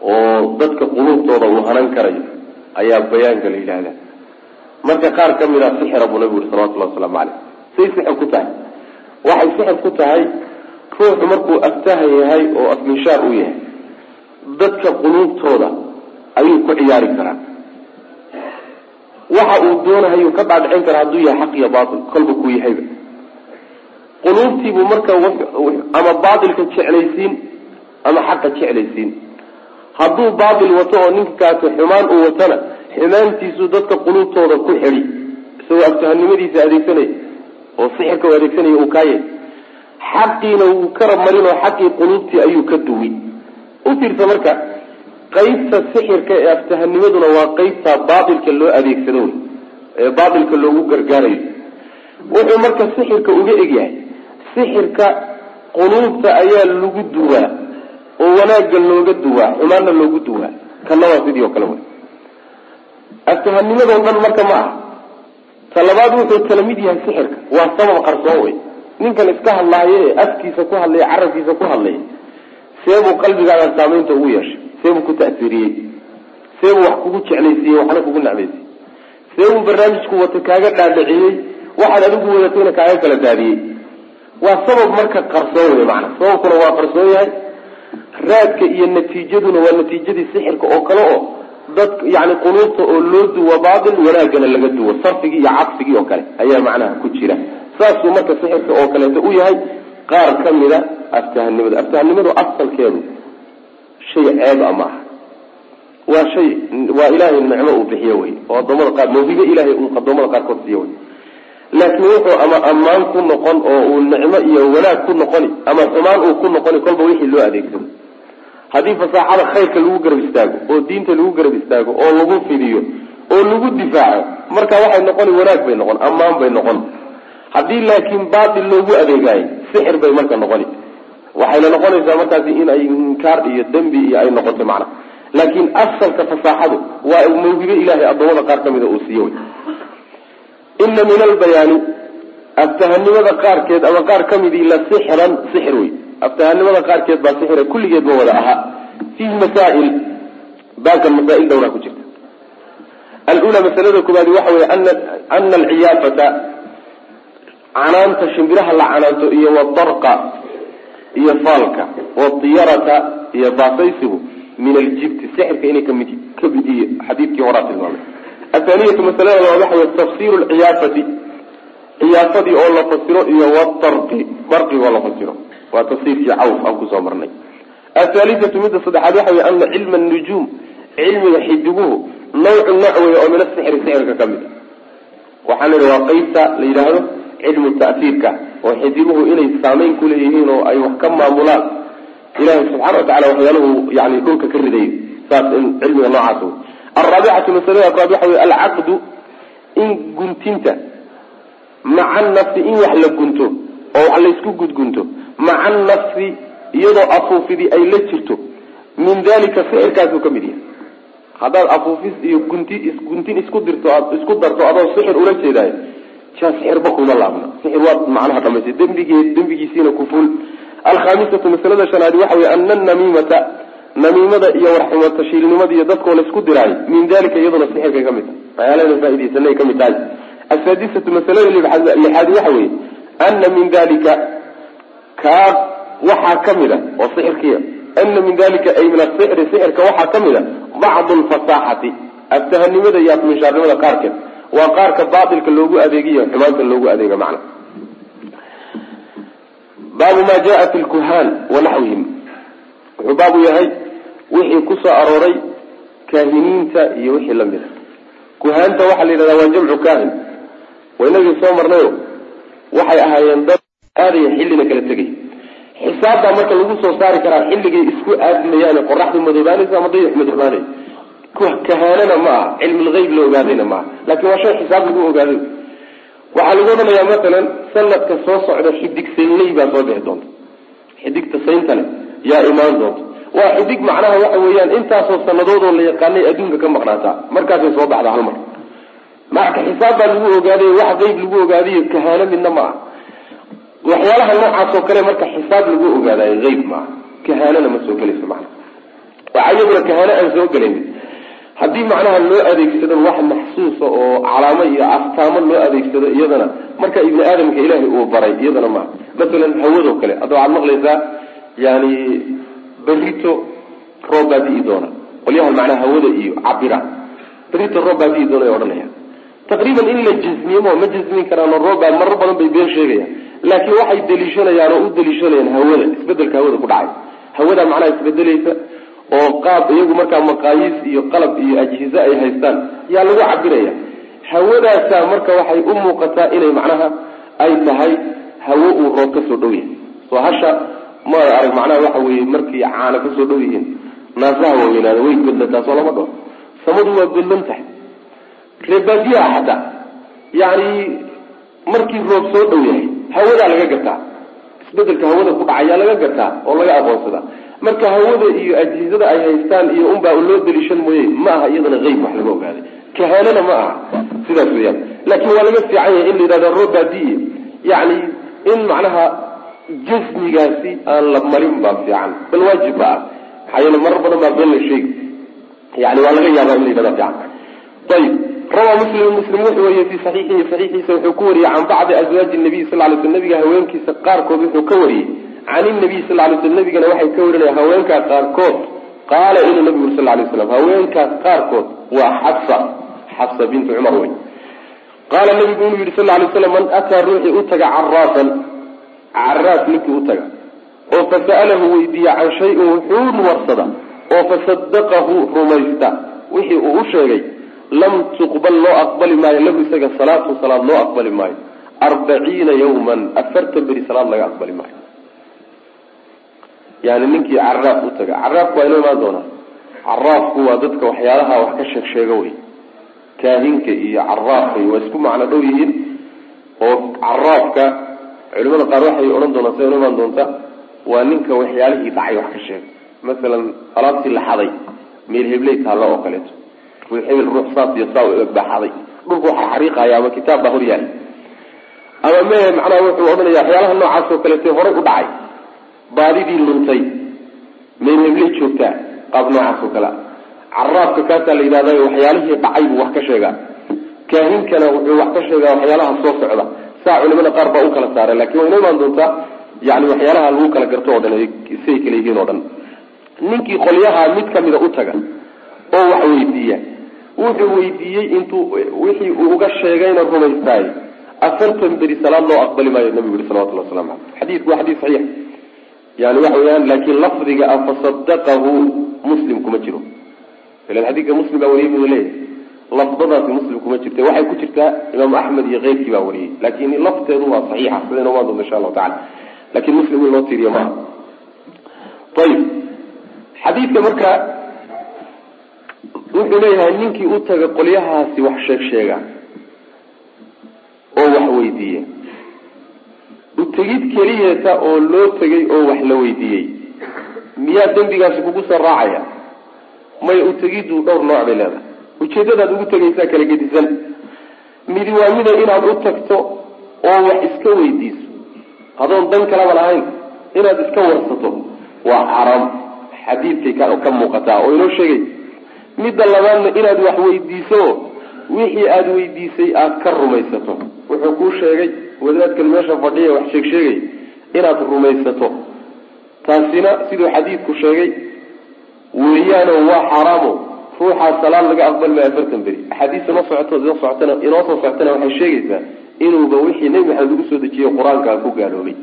oo dadka quluubtooda uu hanan karayo ayaa bayaanka la yidhahda marka qaar ka mid a sixira buu nabigu yuri salawatullahi wasalaamu caleyh say sixir ku tahay? Waxay sixir ku tahay ruuxu markuu aftahan yahay oo afminshaar u yahay dadka quluubtooda ayuu ku ciyaari karaa waxa uu doonahayu ka dhaadhicin karaa hadduu yahay xaq iyo baatil kolba kuu yahayba. Quluubtiibuu marka ama baatilka jeclaysiin ama xaqa jeclaysiin. Hadduu baatil wato oo ninkaasi xumaan uu watona xumaantiisuu dadka quluubtooda ku xidhi. Isagoo aftahanimadiisa adeegsanaya oo sixirka u adeegsanaya uu kaayay. Xaqiina wuu kara marin oo xaqii quluubtii ayuu ka duwi u fiirsa marka qeybta sixirka ee aftahanimaduna waa qeybta baatilka loo adeegsado wey ee baatilka loogu gargaarayo. Wuxuu marka sixirka uga egyahay sixirka quluubta ayaa lagu duwaa oo wanaagga looga duwaa xumaanna loogu duwaa. Kana sidii oo kale wey. Aftahanimadoo dhan marka ma aha. Talabaad wuxuu kala mid yahay sixirka waa sabab qarsoon wey. Ninkan iska hadlaayo ee afkiisa ku hadlaya carabkiisa ku hadlaya seebuu qalbigaaga saamaynta ugu yeeshay seebuu ku ta'siiriyey seebuu wax kugu jeclaysiiyey waxna kugu nacmaysiy seebuu barnaamijku wata kaaga dhaadhiciyey waxaad adigu wadatayna kaaga kala daadiyey. Waa sabab marka qarsoon wey macana sababkuna waa qarsoon yahay. Raadka iyo natiijaduna waa natiijadii sixirka oo kale oo dad yani quluubta oo loo duwo baatil wanaagana laga duwo sarfigii iyo cadfigii oo kale ayaa macnaha ku jira. Saasuu marka sixirka oo kaleeto u yahay qaar kamida aftahanimada. Aftahanimadu asalkeedu shay ceeb a maaha waa shay waa ilaahay nicmo uu bixiyo wey oo adoomada qaar mawhibo ilaahay uu adoomada qaarkood siiyo wey. Laakiin wuxuu ama ammaan ku noqon oo uu nicmo iyo wanaag ku noqoni ama xumaan uu ku noqoni kolba wixii loo adeegsado haddii fasaaxada khayrka lagu garab istaago oo diinta lagu garab istaago oo lagu fidiyo oo lagu difaaco marka waxay noqoni wanaag bay noqon ammaan bay noqon. Haddii laakiin baatil loogu adeegaayo sixir bay marka noqoni waxayna noqonaysaa markaasi in ay inkaar iyo dembi iyo ay noqoto macna. Laakiin asalka fasaaxadu waa mawhibo ilahay addoommada qaar ka mida uu siiyo wey ina min albayaani aftahanimada qaarkeed ama qaar ka midii la sixran sixir wey aftahanimada qaarkeed baa sixira kulligeed ma wada ahaa. Fiihi masaail baabkan masaail dhowraa ku jirta. Alula masalada koobaadi waxa wey ana alciyaafata canaanta shimbiraha la canaanto iyo wadarqa iyo faalka wadiyarata iyo baasaysigu min aljibti sixirka inay ka mid ka mid iyo xadiidkii horaa tilmaamay. Athaniyatu masalada labaad waxa wey tafsiru lciyaafati ciyaafadii oo la fasiro iyo wadarqi darqigoo la fasiro. Waa tafsiirkii cawf aan ku soo marnay. Athaalithatu midda saddexaad waxa wey ana cilma nujuum cilmiga xidiguhu nawcu nooc wey oo min asixri sixirka ka mid. A waxaan idhi waa qeybta la yidhaahdo cilmu ta'fiirka oo xidiguhu inay saameyn kuleeyihiin oo ay wax ka maamulaan. Ilahi subxana wa tacala waxyaaluhu yani dhulka ka ridayo saas in cilmiga noocaas wey alraabicatu masalada afraad waxa wey alcaqdu in guntinta maca nafsi in wax la gunto oo wax laysku gudgunto maca nafsi iyadoo afuufidii ay la jirto min dalika sixirkaasuu ka mid yahay. Haddaad afuufis iyo gunti guntin isku dirto isku darto adoo sixir ula jeedaayo sixirba kuma laabna sixir waa macnaha dhamaystay dembigeed dembigiisiina kuful alkhamisatu masalada shanaadi waxa wey ana namimata namiimada iyo tashiilnimada iyo dadkoo laysku diraayo min dalika iyaduna sixirkay ka mid tahay waxyaalahana faaidaysanay ka mid tahay. Asaadisatu masalada lixaadi waxa weeye ana min dalika kaa waxaa ka mid a oo sixirkiya ana min dalika ay min asixri sixirka waxaa ka mid a bacdu lfasaaxati aftahanimada iyo afminshaarnimada qaarkeed waa qaarka baatilka loogu adeegiyo xumaanta loogu adeega macna. Baabu ma jaa fi lkuhaan wa naxwihim. Wuxuu baabu yahay wixii ku soo arooray kaahiniinta iyo wixii la mid a kuhaanta waxaa la yidhahdaa waa jamcu kahin waa inagii soo marnayo waxay ahaayeen dad aadaya xillina kala tegay. Xisaabtaa marka lagu soo saari karaa xilligay isku aadmayaan qoraxdu madoobaanaysa ama dayax madoobaanay kahaanana ma aha. Cilmulgeyb la ogaadayna maaha laakiin waa shay xisaab lagu ogaaday. Waxaa lagu odhanayaa masalan sanadka soo socda xidig saynley baa soo bixi doonta. Xidigta sayntale yaa imaan doonta. Waa xidig macnaha waxa weeyaan intaasoo sanadoodoo la yaqaanay adduunka ka maqnaataa markaasay soo baxda hal mar. Marka xisaab baa lagu ogaaday wax qeyb lagu ogaadayo kahaano midna ma aha. Waxyaalaha noocaas oo kale marka xisaab lagu ogaadayo eyb maaha kahaanana ma soo gelayso macna. Waxaa iyaduna kahaano aan soo gelayn haddii macnaha loo adeegsado wax maxsuusa oo calaamo iyo astaamo loo adeegsado iyadana marka ibni aadamka ilaahay uu baray iyadana maaha masalan hawadoo kale hadda waxaad maqlaysaa yani berito roob baa di'i doona. Qolyahan macnaha hawada iyo cabira berito roob baa di'i doona ay odhanaya. Taqriiban in la jasmiyemo ma jasmin karaano roobbaa marar badan bay been sheegayaan. Laakiin waxay daliishanayaan oo u daliishanayaan hawada isbeddelka hawada ku dhacay. Hawada macnaha isbedelaysa oo qaab iyagu markaa maqaayiis iyo qalab iyo ajhize ay haystaan yaa lagu cabiraya hawadaasaa marka waxay u muuqataa inay macnaha ay tahay hawo uu roob ka soo dhow yahay. Soo hasha ma arag macnaha waxa weeye markii caana ka soo dhow yihiin naasaha waaweynaada way godlataa soo lama dhaho samadu waa godlan tahay. Reebaadiyaha xataa yani markii roob soo dhow yahay hawadaa laga gartaa. Isbedelka hawada ku dhacayaa laga gartaa oo laga aqoonsadaa marka hawada iyo ajhizada ay haystaan iyo unbaa loo daliishan mooye ma aha iyadana eyb wax laga ogaaday kahaanana ma aha sidaas weyaan laakiin waa laga fiican yahay in la yidhahda robaadiye yani in macnaha jasmigaasi aan la marin baa fiican bal waajib ba ah. Maxaa yeele marar badan baa been la sheegi. Yani waa laga yaabaa in la yidhahda fiican. Ayib rawaa muslim muslim wuxuu weriye fi saxiixihi saxiixiisa wuxuu ku wariyey can bacdi azwaaji nabiy sal lay sl nabiga haweenkiisa qaarkood wuxuu ka wariyey can inabiy sal lay sl nabigana waxay ka warinaya haweenkaa qaarkood qaala inuu nabigu sal lay slam haweenkaas qaarkood waa xabsa xabsa bintu cumar wey qaala nabigu inuu yihi sal lay slam man ataa ruuxii u taga caraasan caraas ninkii u taga oo fasa'alahu weydiiya can shayin warsada oo fasadaqahu rumaysta wixii uu u sheegay lam tuqbal loo aqbali maayo lahu isaga salaatu salaad loo aqbali maayo arbaciina yawman afartan beri salaad laga aqbali maayo yani ninkii caraaf u taga. Caraafku waa inoo imaan doonaa. Caraafku waa dadka waxyaalaha wax ka sheeg sheega wey kaahinka iyo caraafka waa isku macno dhow yihiin oo caraabka culimada qaar waxay odhan doonaan siday imaan doonta waa ninka waxyaalihii dhacay wax ka sheega masalan alaabtii la xaday meel hebley taallo oo kaleeto. Hebel ruux saas iyo saa baa xaday. Dhulku waxaa xariiqaya ama kitaab baa hor yaalla ama me macnaha wuxuu odhanaya waxyaalaha noocaas oo kaleeto horay u dhacay baadidii luntay. Hebley joogtaa qaab noocaas oo kale. Caraabka kaasaa la yidhahda waxyaalihii dhacay buu wax ka sheegaa. Kaahinkana wuxuu wax ka sheegaa waxyaalaha soo socda. Saa culimada qaar baa u kala saaray laakiin waa inoo imaan doontaa yani waxyaalaha lagu kala garto o dhan siay kala yihiin o dhan. Ninkii qolyaha mid kamida u taga oo wax weydiiya. Wuxuu weydiiyey intuu wixii uu uga sheegayna rumaystaay afartan beri salaad loo aqbali maayo nabigu yuri salawatulli waslamu aleyh xadiidku waa xadiis saxiix yani waxa weyaan laakin lafdiga a fasadaqahu muslim kuma jiro. Ilan xadiidka muslim baa wariyay buu leeyahay. Lafdadaasi muslim kuma jirta waxay ku jirtaa imaam axmed iyo keyrkii baa wariyey laakin lafteedu waa saxiixa sidayna umaan doonta insha allahu tacala laakiin muslim in loo tiiriyo maaha ayib xadiidka marka wuxuu leeyahay ninkii u taga qolyahaasi wax sheeg sheega oo wax weydiiya utegid keliyeeta oo loo tegay oo wax la weydiiyey. Miyaa dembigaasi kugu soo raacaya? May utegiddu dhowr nooc bay leedahay. Ujeedadaad ugu tegaysaa kala gedisan. Midi waa mida inaad u tagto oo wax iska weydiiso. Adoon dan kalaba lahayn. Inaad iska warsato. Waa xaraam xadiidkay ka muuqataa oo inoo sheegay. Midda labaadna inaad wax weydiiso wixii aada weydiisay aada ka rumaysato. Wuxuu kuu sheegay wadaadkan meesha fadhiya wax sheeg sheegay inaad rumaysato. Taasina siduu xadiidku sheegay weeyaano waa xaaraamo ruuxaa salaad laga aqbali maayo afartan beri. Axaadiista noo socoto inoo socotana inoo soo socotana waxay sheegaysaa inuuba wixii nebi maxamed lagu soo dejiyey qur'aankaa ku gaaloobay.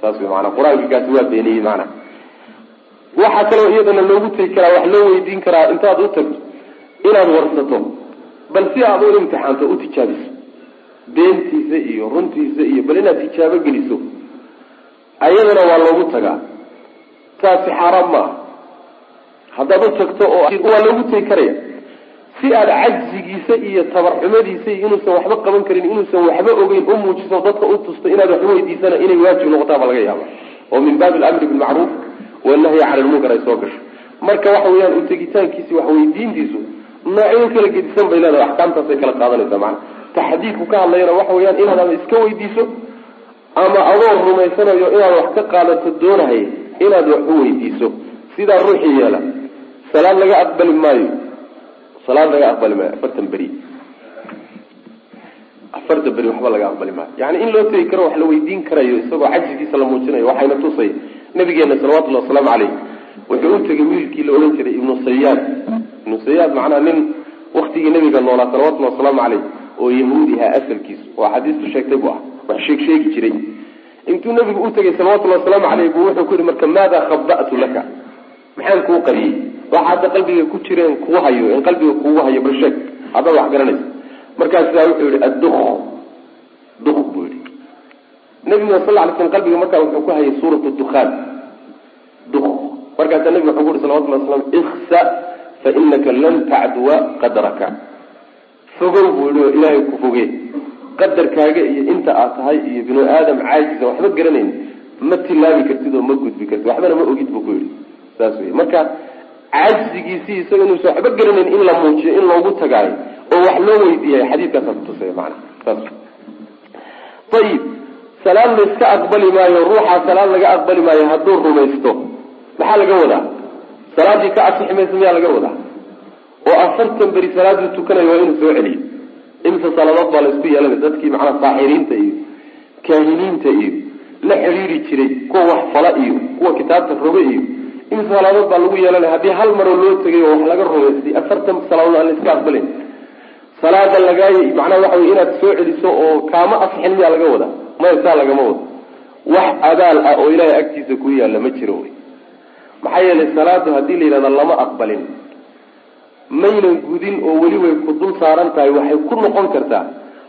Saas wey maanaa qur'aankikaasi waa beeniyey maanaa waxaa kaloo iyadana loogu tegi karaa wax loo weydiin karaa intaad u tagto inaad warsato. Bal si aad u imtixaanto u tijaabiso beentiisa iyo runtiisa iyo bal inaad tijaabo geliso ayadana waa loogu tagaa. Taasi xaaraam ma ah haddaad u tagto oo waa loogu tegi karaya. Si aad cajzigiisa iyo tabarxumadiisa iyo inuusan waxba qaban karin inuusan waxba ogeyn u muujiso dadka u tusto inaad wax weydiisana inay waajib noqotaa baa laga yaaba oo min baabi alamri bilmacruuf wanahyi cala lmunkar ay soo gasho marka waxa weeyaan utegitaankiisi wax weydiintiisu noocyo kala gedisan bay leedahay axkaamtaasay kala qaadanaysaa macana taxdiidku ka hadlayana waxa weeyaan inaad ama iska weydiiso ama adoo rumaysanayo inaad wax ka qaadato doonahay inaad wax u weydiiso. Sidaa ruuxii yeela salaad laga aqbali maayo. Salaad laga aqbali maayo afartan beri. Afartan beri waxba laga aqbali maayo. Yani in loo tegi karo wax la weydiin karayo isagoo cajigiisa la muujinayo waxayna tusay nabigeena salawatullahi wasalaamu caleyh wuxuu u tegay wiilkii la odhan jiray ibnu sayaad ibnu sayaad macnaa nin waktigii nabiga noolaa salawatullahi wasalaamu caleyh oo yahuudiha asalkiisu oo axaadiistu sheegtay bu ah. Wax sheeg jiray. Intuu nabigu u tegay salawatullahi wasalaamu caleyh buu wuxuu ku yihi marka maada khaba'tu laka? Maxaan kuu qariyey. Waxa hadda qalbiga ku jireen kuu hayo in qalbiga kugu hayo bal sheeg haddaad wax garanaysa markaasaa wuxuu yihi adduk duk buu yihi nabiguna sal lay slam qalbiga markaa wuxuu ku hayay suurat dukhaan. Duk markaasaa nabiga wuxuu ku uhi salawatullah waslam iksa fa inaka lan tacduwa qadraka fogow buu yihi oo ilaahay ku fogee qadarkaaga iyo inta aad tahay iyo binu aadam caajisa waxba garanayn. Ma tilaabi kartid oo ma gudbi kartid. Waxbana ma ogid buu ku yihi saas wey marka cajzigiisii isaga inuusan waxba garanayn in la muujiyo in loogu tagaayo oo wax loo weydiiyayo xadiidkaasaa kutusaya maana saas ayib salaad la iska aqbali maayo ruuxaa salaad laga aqbali maayo hadduu rumaysto maxaa laga wadaa? Salaaddii ka asixi maysa miyaa laga wadaa oo afartan beri salaaduu tukanayo waa inuu soo celiyo. Imse salaadood baa la isku yeelanay dadkii macnaa saaxiriinta iyo kaahiniinta iyo la xidhiiri jiray kuwa wax fala iyo kuwa kitaabta roge iyo. Imse salaadood baa lagu yeelanaya haddii hal maroo loo tegay oo wax laga rumaystay afartan salaadood aan la iska aqbalin. Salaada lagaa macnaha waxa wey inaad soo celiso oo kaama asixin miyaa laga wadaa? Maya saa lagama wado. Wax abaal ah oo ilaahay agtiisa ku yaalla ma jiro wey maxaa yeelay salaadu haddii la yidhahda lama aqbalin maynan gudin oo weli way ku dul saaran tahay waxay ku noqon kartaa.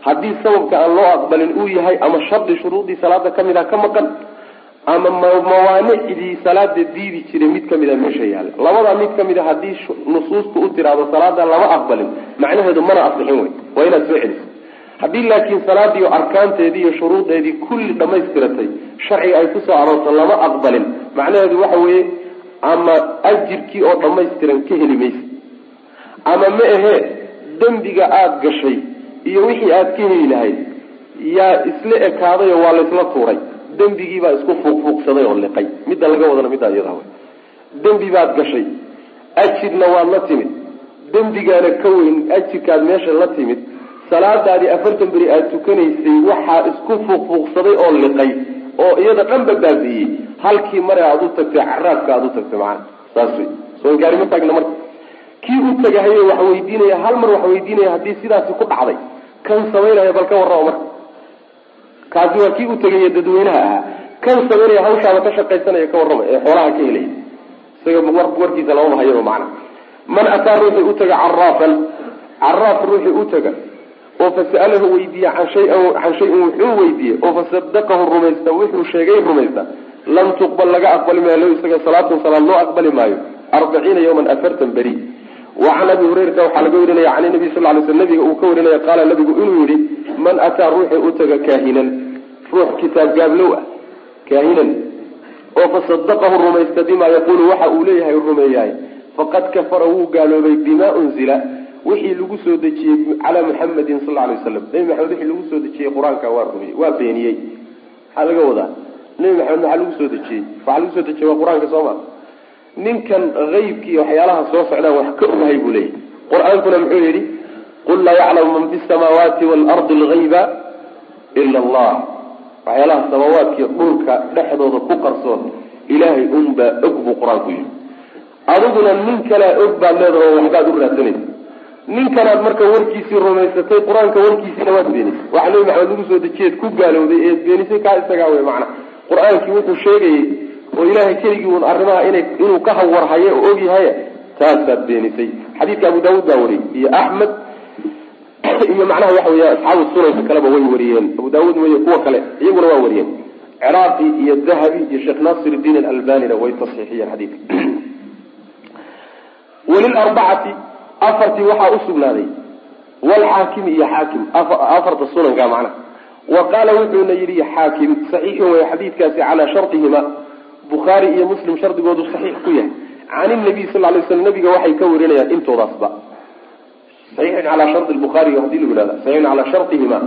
Haddii sababka aan loo aqbalin uu yahay ama shardi shuruudii salaada ka mid ah ka maqan ama mawaanicdii salaada diidi jiray mid ka mid a meesha yaalla. Labadaa mid ka mid a haddii nusuustu u tiraahdo salaada lama aqbalin macnaheedu mana asixin wey waa inaad soo celiso haddii laakiin salaadii arkaanteedii iyo shuruudeedii kulli dhamaystiratay sharciga ay ku soo aroorto lama aqbalin. Macnaheedu waxa weeye ama ajirkii oo dhammaystiran ka heli maysa ama ma ahee dembiga aada gashay iyo wixii aada ka heli lahayd yaa isla ekaaday oo waa laysla tuuray. Dembigiibaa isku fuuqfuuqsaday oo liqay. Midda laga wadana middaa iyada dembi baad gashay. Ajirna waad la timid. Dembigaana ka weyn ajirkaad meesha la timid. Salaadaadii afartan beri aada tukanaysay waxaa isku fuuqfuuqsaday oo liqay oo iyada dhanba baabi'iyey halkii mare aada u tagtay caraabka aada u tagtay macana saas wey soo gaarima taagna marka kii u tagahaye wax weydiinaya hal mar wax weydiinaya haddii sidaasi ku dhacday kan samaynaya bal ka warrama marka kaasi waa kii u tegaya dadweynaha ahaa. Kan samaynaya hawshaaba ka shaqaysanaya ka warrama ee xoolaha ka helaya isaga warkiisa lamama hayaba macna. Man ataa ruuxii u taga caraafan caraaf ruuxii u taga oo fasa'alahu weydiiya can shayan can shayin wuxuu weydiiyey oo fasadaqahu rumaysta wuxuu sheegay rumaysta lam tuqbal laga aqbali maayo lahu isaga salaatun salaad loo aqbali maayo arbaciina yawman afartan beri wa can abi hurayrata waxaa laga warinaya can nabi sal lay sl nabiga uu ka warinaya qaala nabigu inuu yihi man ataa ruuxii u taga kaahinan? Ruux kitaab gaablow ah kaahinan. Oo fasadaqahu rumaysta bima yaquulu waxa uu leeyahay rumeeyahay faqad kafara wuu gaaloobay bima unzila. Wixii lagu soo dejiyey calaa muxamadin sal lay waslam nebi maxamed wixii lagu soo dejiyey qur'aanka waa rumiyey waa beeniyey. Maxaa laga wadaa. Nebi maxamed maxaa lagu soo dejiyey. Waxaa lagu soo dejiyey waa qur'aanka soo ma ninkan aybki waxyaalaha soo socdaan wax ka ogahay buu leeyahy qur'aankuna muxuu yihi qul laa yaclamu man fi samaawaati waalardi algayba ila allah. Waxyaalaha samaawaadkiiyo dhulka dhexdooda ku qarsoon ilaahay unbaa og buu qur'aanku yihi adiguna nin kalea og baad leedaha oo waxbaad u raadsanaysa ninkanaad marka warkiisii rumaysatay qur'aanka warkiisiina waad beenisay. Waxa nebi maxamed lagu soo dejiyeed ku gaalowday eed beenisay kaa isagaa wey macana qur'aankii wuxuu sheegayey oo ilaahay keligii un arrimaha inuu ka hawarhaye oo ogyahay taasaad beenisay. Xadiidka abu daawuud baa wariyey iyo axmed (coughs) iyo macnaha waxa weya asxaabu sunanka kaleba way wariyeen. Abu daawuud wey kuwa kale iyaguna waa wariyeen. Ciraaqi iyo dahabi iyo sheekh nasir diin alalbanina way tasxiixiyeen xadiidka. (coughs) Walilarbacati afartii waxaa usugnaaday walxaakimi iyo xaakim afarta sunanka macnaha. Wa qaala wuxuuna yidhi xaakim saxiixun wey xadiidkaasi calaa shartihima bukhaari iyo muslim shardigoodu saxiix ku yahay. Can inabiy sal lay slam nabiga waxay ka warinayaan intoodaasba saxiixun calaa sharti bukhaari haddii lagu yihahda saxiixun calaa shartihima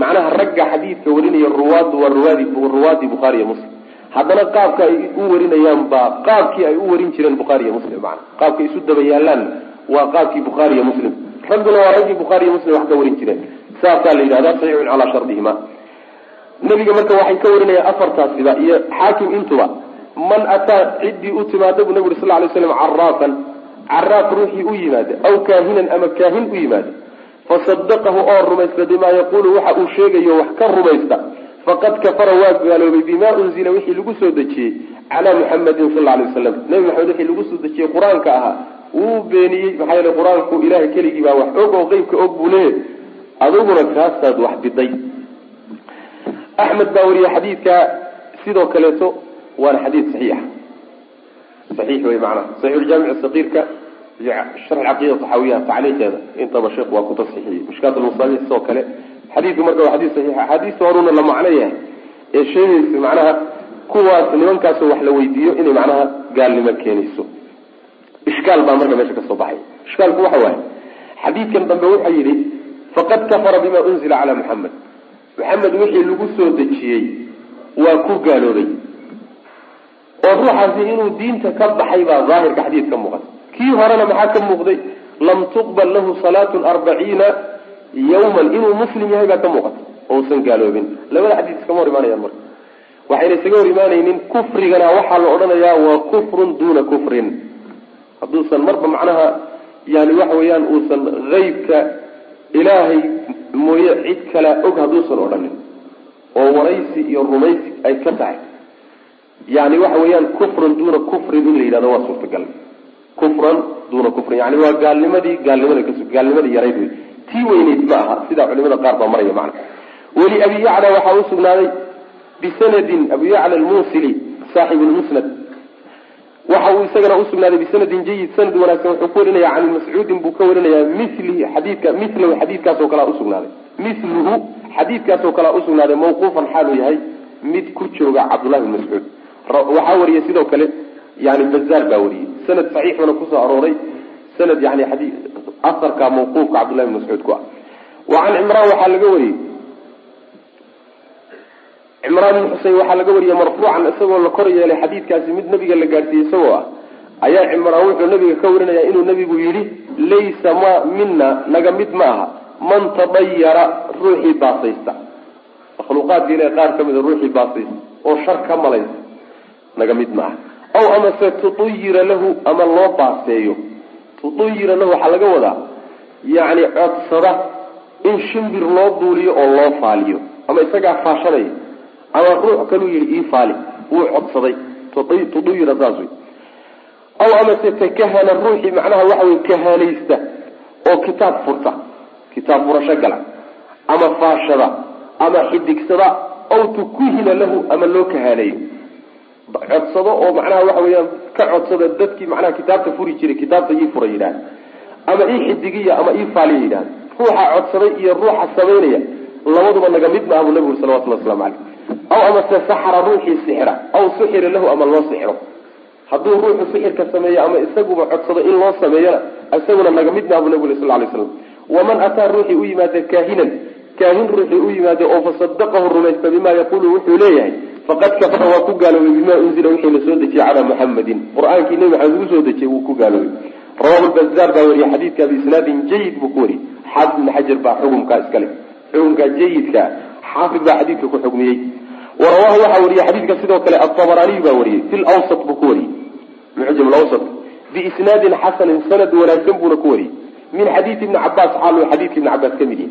macnaha ragga xadiidka warinaya ruwaaddu waa ruwaadi ruwaadii bukhaari iyo muslim. Haddana qaabka ay u warinayaan baa qaabkii ay u warin jireen bukhaari iyo muslim mana qaabkay isu daba yaalaan waa qaabkii bukhaari iyo muslim. Ragguna waa raggii bukhaari iyo muslim wax ka warin jireen. Saasaa la yidhahda saxiixun calaa shardihima nabiga marka waxay ka warinayaan afartaasiba iyo xaakim intuba man ataa ciddii u timaada buu nabi uri sal lay slam caraafan caraaf ruuxii u yimaada aw kaahinan ama kaahin u yimaada fasadaqahu oo rumaysta bimaa yaquulu waxa uu sheegayo wax ka rumaysta. Faqad kafara waa gaaloobay bima unzila wixii lagu soo dejiyey calaa muxamadin sal lay waslam nabi maxamed wixii lagu soo dejiyey qur'aanka ahaa wuu beeniyey maxaa yeele qur'aanku ilahay keligii baa wax og oo qeybka og buu leeyahy adiguna kaasaad wax biday. Axmed baa wariyey xadiidka sidoo kaleeto waana xadiid saxiixa saxiix wey macnaha. Saxiixuljaamic saqiirka iyo sharx caqiida taxaawiyaha tacliiqeeda. Intaba sheekh waa ku tasxiixiyey mishkaat lmusabi sidoo kale. Xadiidku marka waa xadiid saxiixa. Axaadiista horuna la macno yahay ee sheegaysa macnaha kuwaas nimankaasoo wax la weydiiyo inay macnaha gaalnimo keenayso ishkaal baa marka meesha ka soo baxay. Ishkaalku waxa waaye xadiidkan dambe wuxa yidhi faqad kafara bima unzila calaa muxamed maxamed wixii lagu soo dejiyey waa ku gaaloobay oo ruuxaasi inuu diinta ka baxay baa daahirka xadiid ka muuqata. Kii horena maxaa ka muuqday? Lam tuqbal lahu salaatun arbaciina yawman. Inuu muslim yahay baa ka muuqata. Oo usan gaaloobin. Labada xadiis iskama hor imaanayaan marka. Waxayna isaga hor imaanaynin kufrigana waxaa la odhanayaa waa kufrun duuna kufrin. Hadduusan marba macnaha yani waxa weeyaan uusan haybka ilaahay mooye cid kalea og hadduusan odhanin. Oo waraysi iyo rumaysi ay ka tahay yani waxa weeyaan kufran duuna kufrin in la yidhahdo waa suurtagal. Kufran duuna kufrin yani waa gaalnimadii gaalnimada gaalnimadii yarayd wey tii weyneyd ma aha sidaa culimada qaar baa maraya macna. Weli abi yacla waxaa usugnaaday bisanadin abu yacla almunsili saaxibu lmusnad waxa uu isagana usugnaaday bisanadin jayid sanad wanaagsan wuxuu ku warinaya can mascuudin buu ka warinaya milihi xadiidka milahu xadiidkaas oo kalea usugnaaday miluhu xadiidkaasoo kalea usugnaaday mawquufan xaaluu yahay mid ku jooga cabdullahi bn mascuud waxaa wariyay sidoo kale yani bazaar baa wariyey sanad saxiixuna ku soo arooray. Sanad yani adi asarka mawquufka cabdullahi bn mascuud ku ah. Wa can cimraan waxaa laga wariyey cimraan ibn xusein waxaa laga wariyey marfuucan isagoo la kor yeelay xadiidkaasi mid nabiga la gaadhsiiyey isagoo ah. Ayaa cimraan wuxuu nabiga ka warinaya inuu nabigu yidhi laysa ma mina naga mid ma aha. Man tadayara ruuxii baasaysta. Makhluuqaadka ilahi qaar ka mida ruuxii baasaysta. Oo shar ka malaysa naga mid ma aha aw amase tutuyira lahu ama loo baaseeyo. Tutuyira lahu waxaa laga wadaa yacni codsada in shimbir loo duuliyo oo loo faaliyo. Ama isagaa faashanaya ama ruux kaluu yihi ii faali. Wuu codsaday. Tuduyira saas wey. Aw amase takahana ruuxii macnaha waxa wey kahaanaysta oo kitaab furta. Kitaab furasho gala. Ama faashada. Ama xidigsada aw tukuhina lahu ama loo kahaaneeyo codsado oo macnaha waxa weeyaan ka codsada dadkii macnaha kitaabta furi jiray kitaabta ii fura yidhahda ama ii xidigiya ama ii faaliya yidhahda ruuxa codsaday iyo ruuxa samaynaya labaduba naga mid maaha buu nabigu salawatulli waslamu caleyh aw amase saxara ruuxii sixra aw suxira lahu ama loo sixro hadduu ruuxu sixirka sameeyo ama isaguba codsado in loo sameeyona isaguna naga mid maaha buu nabigu sal lay slam waman ataa ruuxii u yimaada kaahinan kaahin ruuxii u yimaada oo fasadaqahu rumaysta bima yaqulu wuxuu leeyahay faqad kafara waa ku gaaloobay bima unzila wixii la soo dejiyey calaa muxamadin qur'aankii nebi maxamed lagu soo dejiyey wuu ku gaaloobay rawahu lbazaar baa wariyey xadiidka biisnaadin jayid buu ku wariyey. Xaafid ibn xajar baa xukumkaa iskale xukumkaa jayidka xaafid baa xadiidka ku xugmiyey. Warawahu waxaa wariyey xadiidka sidoo kale atabaraaniyu baa wariyey fi lawsat buu ku wariyey. Mucjam lawsat biisnaadin xasanin sanad wanaagsan buuna ku wariyey. Min xadiidi ibni cabaas xaalu xadiidka ibni cabaas ka mid yihi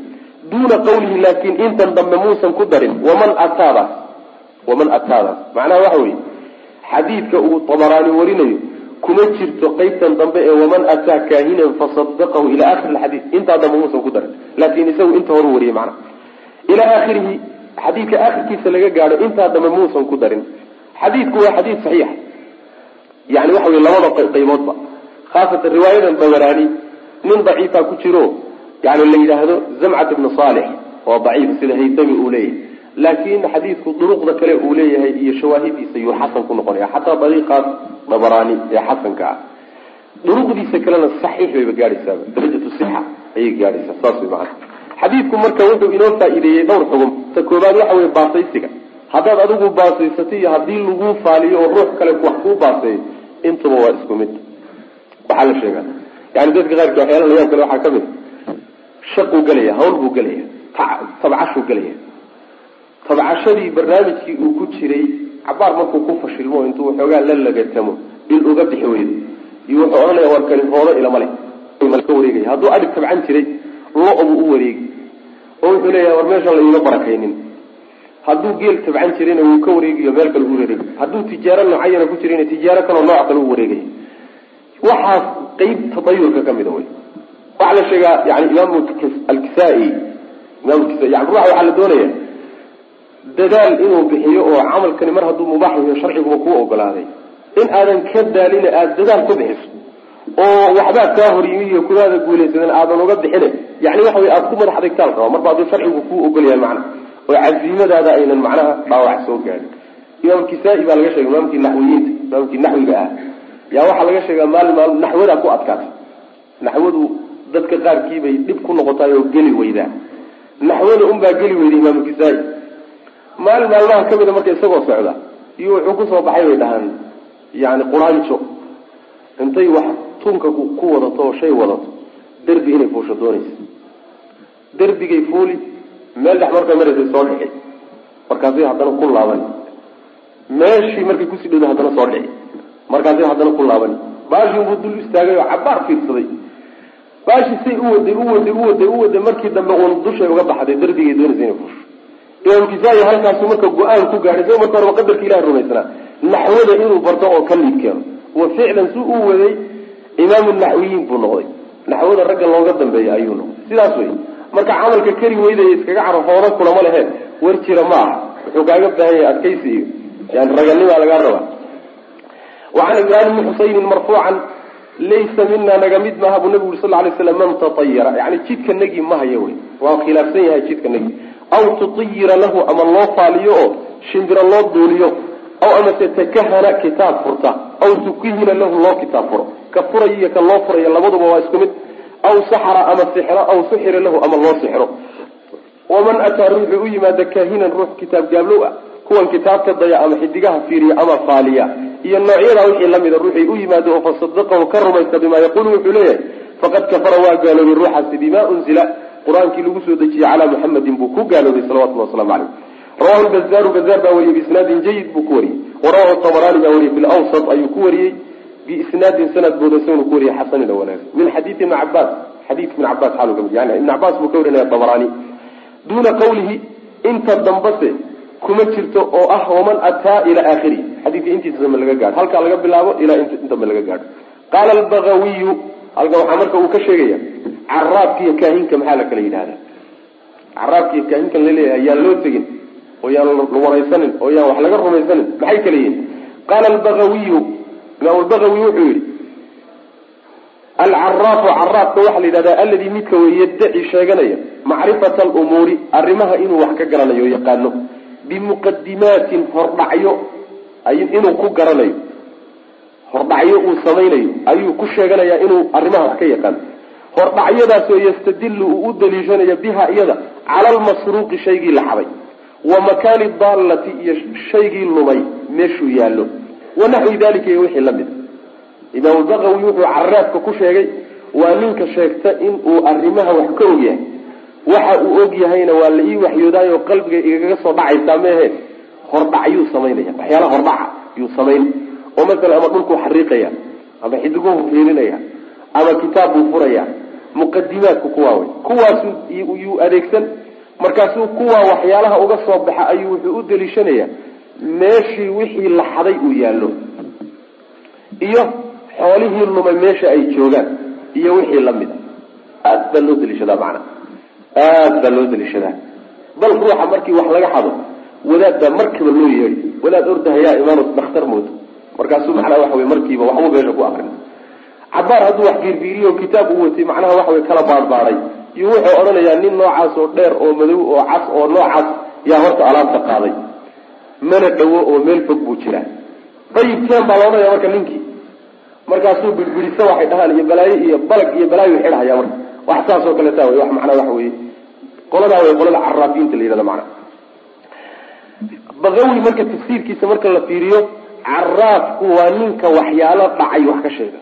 duuna qawlihi laakin intan dambe muusan ku darin. Waman ataadaas waman ataadaas macnaha waxa weye xadiidka uu tabaraani warinayo kuma jirto qeybtan dambe ee waman ataa kaahinan fasadaqahu ila akhiri xadiid intaa dambe muusan ku darin. Laakin isagu inta horu wariyey macnaha ilaa aakhirihi xadiidka aakhirkiisa laga gaadho intaa dambe muusan ku darin. Xadiidku waa xadiid saxiixa yani waxa wey labada qayboodba khaasatan riwaayadan tabaraani nin daciifaa ku jiro yani la yidhaahdo zamcat ibnu saalix waa daciif sida haytami uu leeyahay laakin xadiidku duruqda kale uu leeyahay iyo shawaahidiisa yuu xasan ku noqonaya xataa dariiqaas dabaraani ee xasanka ah duruqdiisa kalena saxiix bayba gaadhaysaaba darajatu sixa ayay gaadhaysaa saas way macana xadiidku marka wuxuu inoo faa-iideeyey dhowr xugum ta koobaad waxa weye baasaysiga haddaad adigu baasaysatay iyo haddii lagu faaliyo oo ruux kale wax kuu baaseeyo intuba waa isku mid waxaa la sheegaa yani dadka qaarki waxyaala layaab kale waxaa ka mid shaquu gelaya hawl buu gelaya tabcashuu gelaya tabcashadii barnaamijkii uu ku jiray cabaar markuu ku fashilmo intuu waxoogaa la lagatamo il uga bixi weydo iyo wuxuu odhanaya war kani hoodo ilama leh. Wareegaya hadduu adhig tabcan jiray lo-buu u wareegi oo wuxuu leeyahay war meeshan la iima barakaynin. Hadduu geel tabcan jirayna wuu ka wareegiyo meel kale u wareegi hadduu tijaaro noocayana ku jirayna tijaaro kaloo nooc kale u wareegaya waxaas qeyb tadayurka ka mida wey waxaa la sheegaa yani imaam alkisaa-i ruuxa waxaa la doonaya dadaal inuu bixiyo oo camalkani mar hadduu mubaax yahiyo sharciguba kuu ogolaaday. In aadan ka daalina aada dadaal ku bixiso oo waxbaa kaa horyimi iyo kudaada guulaysadan aadan uga bixine yani waxa wey aada ku madax adegtaal rabaa. Marba hadduu sharcigu kuu ogol yahay macna oo casiimadaada aynan macnaha dhaawac soo gaadin imaam kisaa-i baa laga sheegay imaamkii naxwiyiinta imaamkii naxwiga ah. Yaa waxaa laga sheegaa maalin maalin naxwadaa ku adkaatay. Naxwadu dadka qaarkii bay dhib ku noqotaay oo geli weydaa naxwada unbaa geli weyday imaamu kisaa-i maalin maalmaha ka mida marka isagoo socda iyo wuxuu ku soo baxay bay dhahaan yani quraanjo intay wax tunka ku wadato oo shay wadato derbi inay fuusho doonaysa. Derbigay fuuli meel dhex markay maraysay soo dhixi markaasay haddana ku laaban. Meeshii markay ku sii dhowda haddana soo dhici markaasay haddana ku laaban. Baashii buu dul istaagay oo cabaar fiirsaday baashii say u waday u waday u waday u waday markii dambe uun dushay uga baxday derbigay doonaysa inay fuusho imaam kisaa-i halkaasu marka go'aan ku gaadhay isagoo marka horeba qadarka ilahi rumaysanaa. Naxwada inuu barto oo ka liid keeno wa ficlan si uu waday imaamu naxwiyiin buu noqday. Naxwada ragga looga dambeeya ayuu noqday. Sidaas wey marka camalka keri weydaya iskaga caro hoodo kulama leheen war jira ma aha. Wuxuu kaaga baahan yahay adkaysi iyo yani raganimaa lagaa rabaa. Wacan imraan bni xusaynin marfuucan laysa mina naga mid maaha buu nabigu uri sal lay slam man tatayara yani jidka nagi ma hayo wey. Waa khilaafsan yahay jidka nagi. Aw tutiyira lahu ama loo faaliyo oo shimbiro loo duuliyo. Aw amase takahana kitaab furta. Aw tukihina lahu loo kitaab furo. Ka furayo iyo ka loo furayo labaduba waa isku mid. Aw saxra ama sixro aw suxira lahu ama loo sixro. Waman ataa ruuxuu u yimaada kahinan ruux kitaab gaablow ah kuwan kitaabta daya ama xidigaha fiiriya ama faaliya. Iyo noocyadaa wixii lamida ruuxay u yimaado oo fasadaqahu ka rumaysta bimaa yaqulu wuxuu leeyahay faqad kafara waa gaaloobay ruuxaasi bima unzila. Qur'aankii lagu soo dejiyey calaa muxamadin buu ku gaaloobay salawatullah waslamu caleyh rawahu lbazaaru bazaar baa wariyey biisnaadin jayid buu ku wariyey. Warawahu tabaraani baa wariyey fi lawsat ayuu ku wariyey. Biisnaadin sanad boodasanu ku wariyey xasanin oo wanaagsan. Min xadiidi ibni cabaas xadiidka ibn cabaas xaalu ka mid yani ibn cabaas buu ka warinaya tabaraani. Duuna qawlihi inta dambase kuma jirto oo ah waman ataa ila aakhirihi xadiidka intiisa dambe laga gaadho. Halkaa laga bilaabo ilaa in dambe laga gaadho. Qaala albagawiyu halkan waxaa marka uu ka sheegaya caraabka iyo kaahinka maxaa la kala yidhahda caraabka iyo kaahinkan la leeyahay yaan loo tegin oo yaan waraysanin oo yaan wax laga rumaysanin maxay kala yihiin qaala albagawiyu imaam lbagawi wuxuu yihi alcaraafu caraabka waxaa la yidhahdaa alladii midka wey yaddaci sheeganaya macrifata alumuuri arrimaha inuu wax ka garanayo yaqaano bimuqadimaatin hordhacyo inuu ku garanayo. Hordhacyo uu samaynayo ayuu ku sheeganayaa inuu arrimaha wax ka yaqaano hordhacyadaasoo yastadilu uu u daliishanayo biha iyada cala almasruuqi shaygii la xaday wa makaani daallati iyo shaygii lumay meeshuu yaallo. Wanaxwi dalika iyo wixii la mid. Imaam baqawi wuxuu caraabka ku sheegay waa ninka sheegta in uu arrimaha wax ka og yahay waxa uu og yahayna waa la ii waxyoodaayo qalbiga igaga soo dhacaysaa meehe hordhacyuu samaynaya waxyaalaha hordhaca yuu samayn. Oo masalan ama dhulkuu xariiqaya ama xidiguhu fiirinaya ama kitaab buu furaya muqadimaadku kuwaa wey kuwaasu yuu adeegsan markaasuu kuwaa waxyaalaha uga soo baxa ayuu wuxuu u daliishanayaa meeshii wixii la xaday uu yaallo. Iyo xoolihii lumay meesha ay joogaan iyo wixii la mid a. Aad baa loo daliishadaa macana aad baa loo daliishadaa. bal ruuxa markii wax laga xado wadaad baa markiiba loo yeedhi. Wadaad ordahayaa imaano dakhtar moodo markaasuu macnaha waxa wey markiiba waxbuu meesha ku akrin cabaar hadduu wax biirbiiriyo kitaab u watay macnaha waxa wey kala baadbaaday iyo wuxuu odhanayaa nin noocaas oo dheer oo madow oo cas oo noocaas yaa horta alaabta qaaday. Mana dhawo oo meel fog buu jiraa. Dayib teen baa la marka ninkii. Markaasuu birbirisa waxay dhahaan iyo balaayo iyo balag iyo balaayo xidhahaya marka wax saas oo kaleeta wey wax macnaa waxa weye qoladaa way qolada caraafiinta la yihahda macana baqawi marka tafsiirkiisa marka la fiiriyo caraafku waa ninka waxyaalo dhacay wax ka sheega.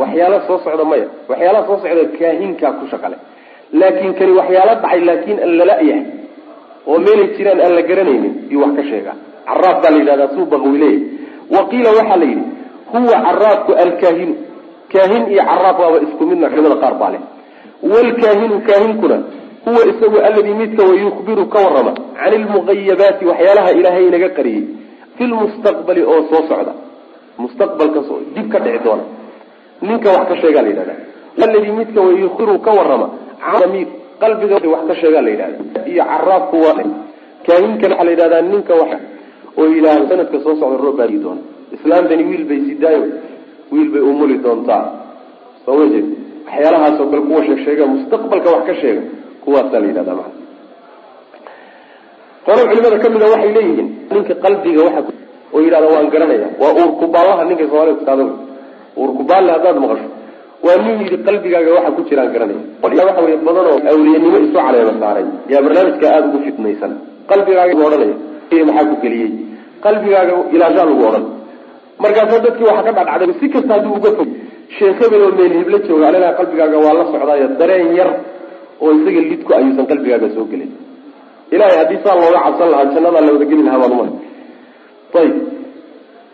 Waxyaalo soo socda maya waxyaalaha soo socda kaahinkaa ku shaqale. Laakin kani waxyaalo dhacay laakin aan lala yahay oo meelay jiraan aan la garanaynin iyo wax ka sheega. Caraaf baa la yidhahdaa suu baqawi leeyahy wa qiila waxaa la yidhi huwa caraafku alkaahinu kaahin iyo caraaf waaba isku midna culimada qaar baa leh wlkaahinu kaahinkuna huwa isagu alladii midka wa yukhbiru ka warama can ilmuqayabaati waxyaalaha ilaahay inaga qariyey fi lmustaqbali oo soo socda mustaqbalka dib ka dhici doona ninka wax ka sheegaa la yidhahda alladii midka wa yukhbiru ka warama can qalbiga wax ka sheegaa la yidhahda iyo caraafku waa kaahinkana waxaa la yidhahdaa ninka wax oo yidhaahdo sanadka soo socda roob baadi doona islaamtani wiil bay sidaayo wiil bay umuli doontaa soo ma waxyaalahaasoo kale kuwa sheeg sheega mustaqbalka wax ka sheega kuwaasaa la yidhahda maa qolo culimada kamida waxay leeyihiin ninka qalbiga waxa oo yidhahda waan garanaya waa uurkubaallaha ninka soomaalida iskaada uurkubaalle haddaad maqasho waa nin yidhi qalbigaaga waxa ku jiraan garanaya. Waxa wey badan oo awliyanimo isu caleema saaray yaa barnaamijka aada ugu fitnaysan. Qalbigaaga odhanaya maxaa ku geliyey? Qalbigaaga ilaashaa lagu odhan. Markaasa dadkii waxa ka dhadhacday si kasta hadduu uga fog sheekh hebel oo meel hiblo jooga alilaa qalbigaaga waa la socdaayo dareen yar oo isaga lidku ayuusan qalbigaaga soo gelin. Ilahay haddii saa looga cabsan lahaa jannadaa la wadageli lahaa baan umar ayib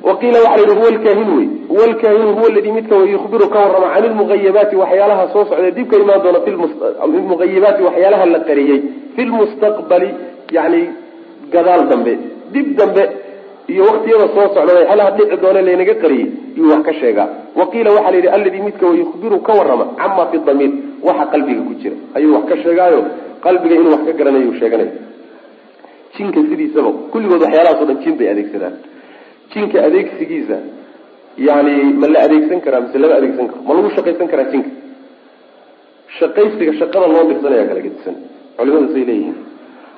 waqiila waxa la yidhi huwa lkaahin wey. Huwa lkaahinu huwa ladii midka way yukhbiru ka warrama can ilmuqayabaati waxyaalaha soo socda dib ka imaan doona muqayabaati waxyaalaha la qariyey fi lmustaqbali yani gadaal dambe dib dambe iyo waktiyada soo socda waxyaalaha dhici doone laynaga qariyey yuu wax ka sheegaa. Waqiila waxaa la yidhi alladii midka yukhbiru ka warrama cama fi damiir. Waxa qalbiga ku jira. Ayuu wax ka sheegaayo. Qalbiga inuu wax ka garanayo sheeganay jinka sidiisaba kulligood waxyaalahaasoo dhan jin bay adeegsadaan. Jinka adeegsigiisa yani ma la adeegsan karaa mise lama adeegsan karo ma lagu shaqaysan karaa jinka? Shaqaysiga shaqada loo dirsanaya kala gedisan. Culimadu say leeyihiin.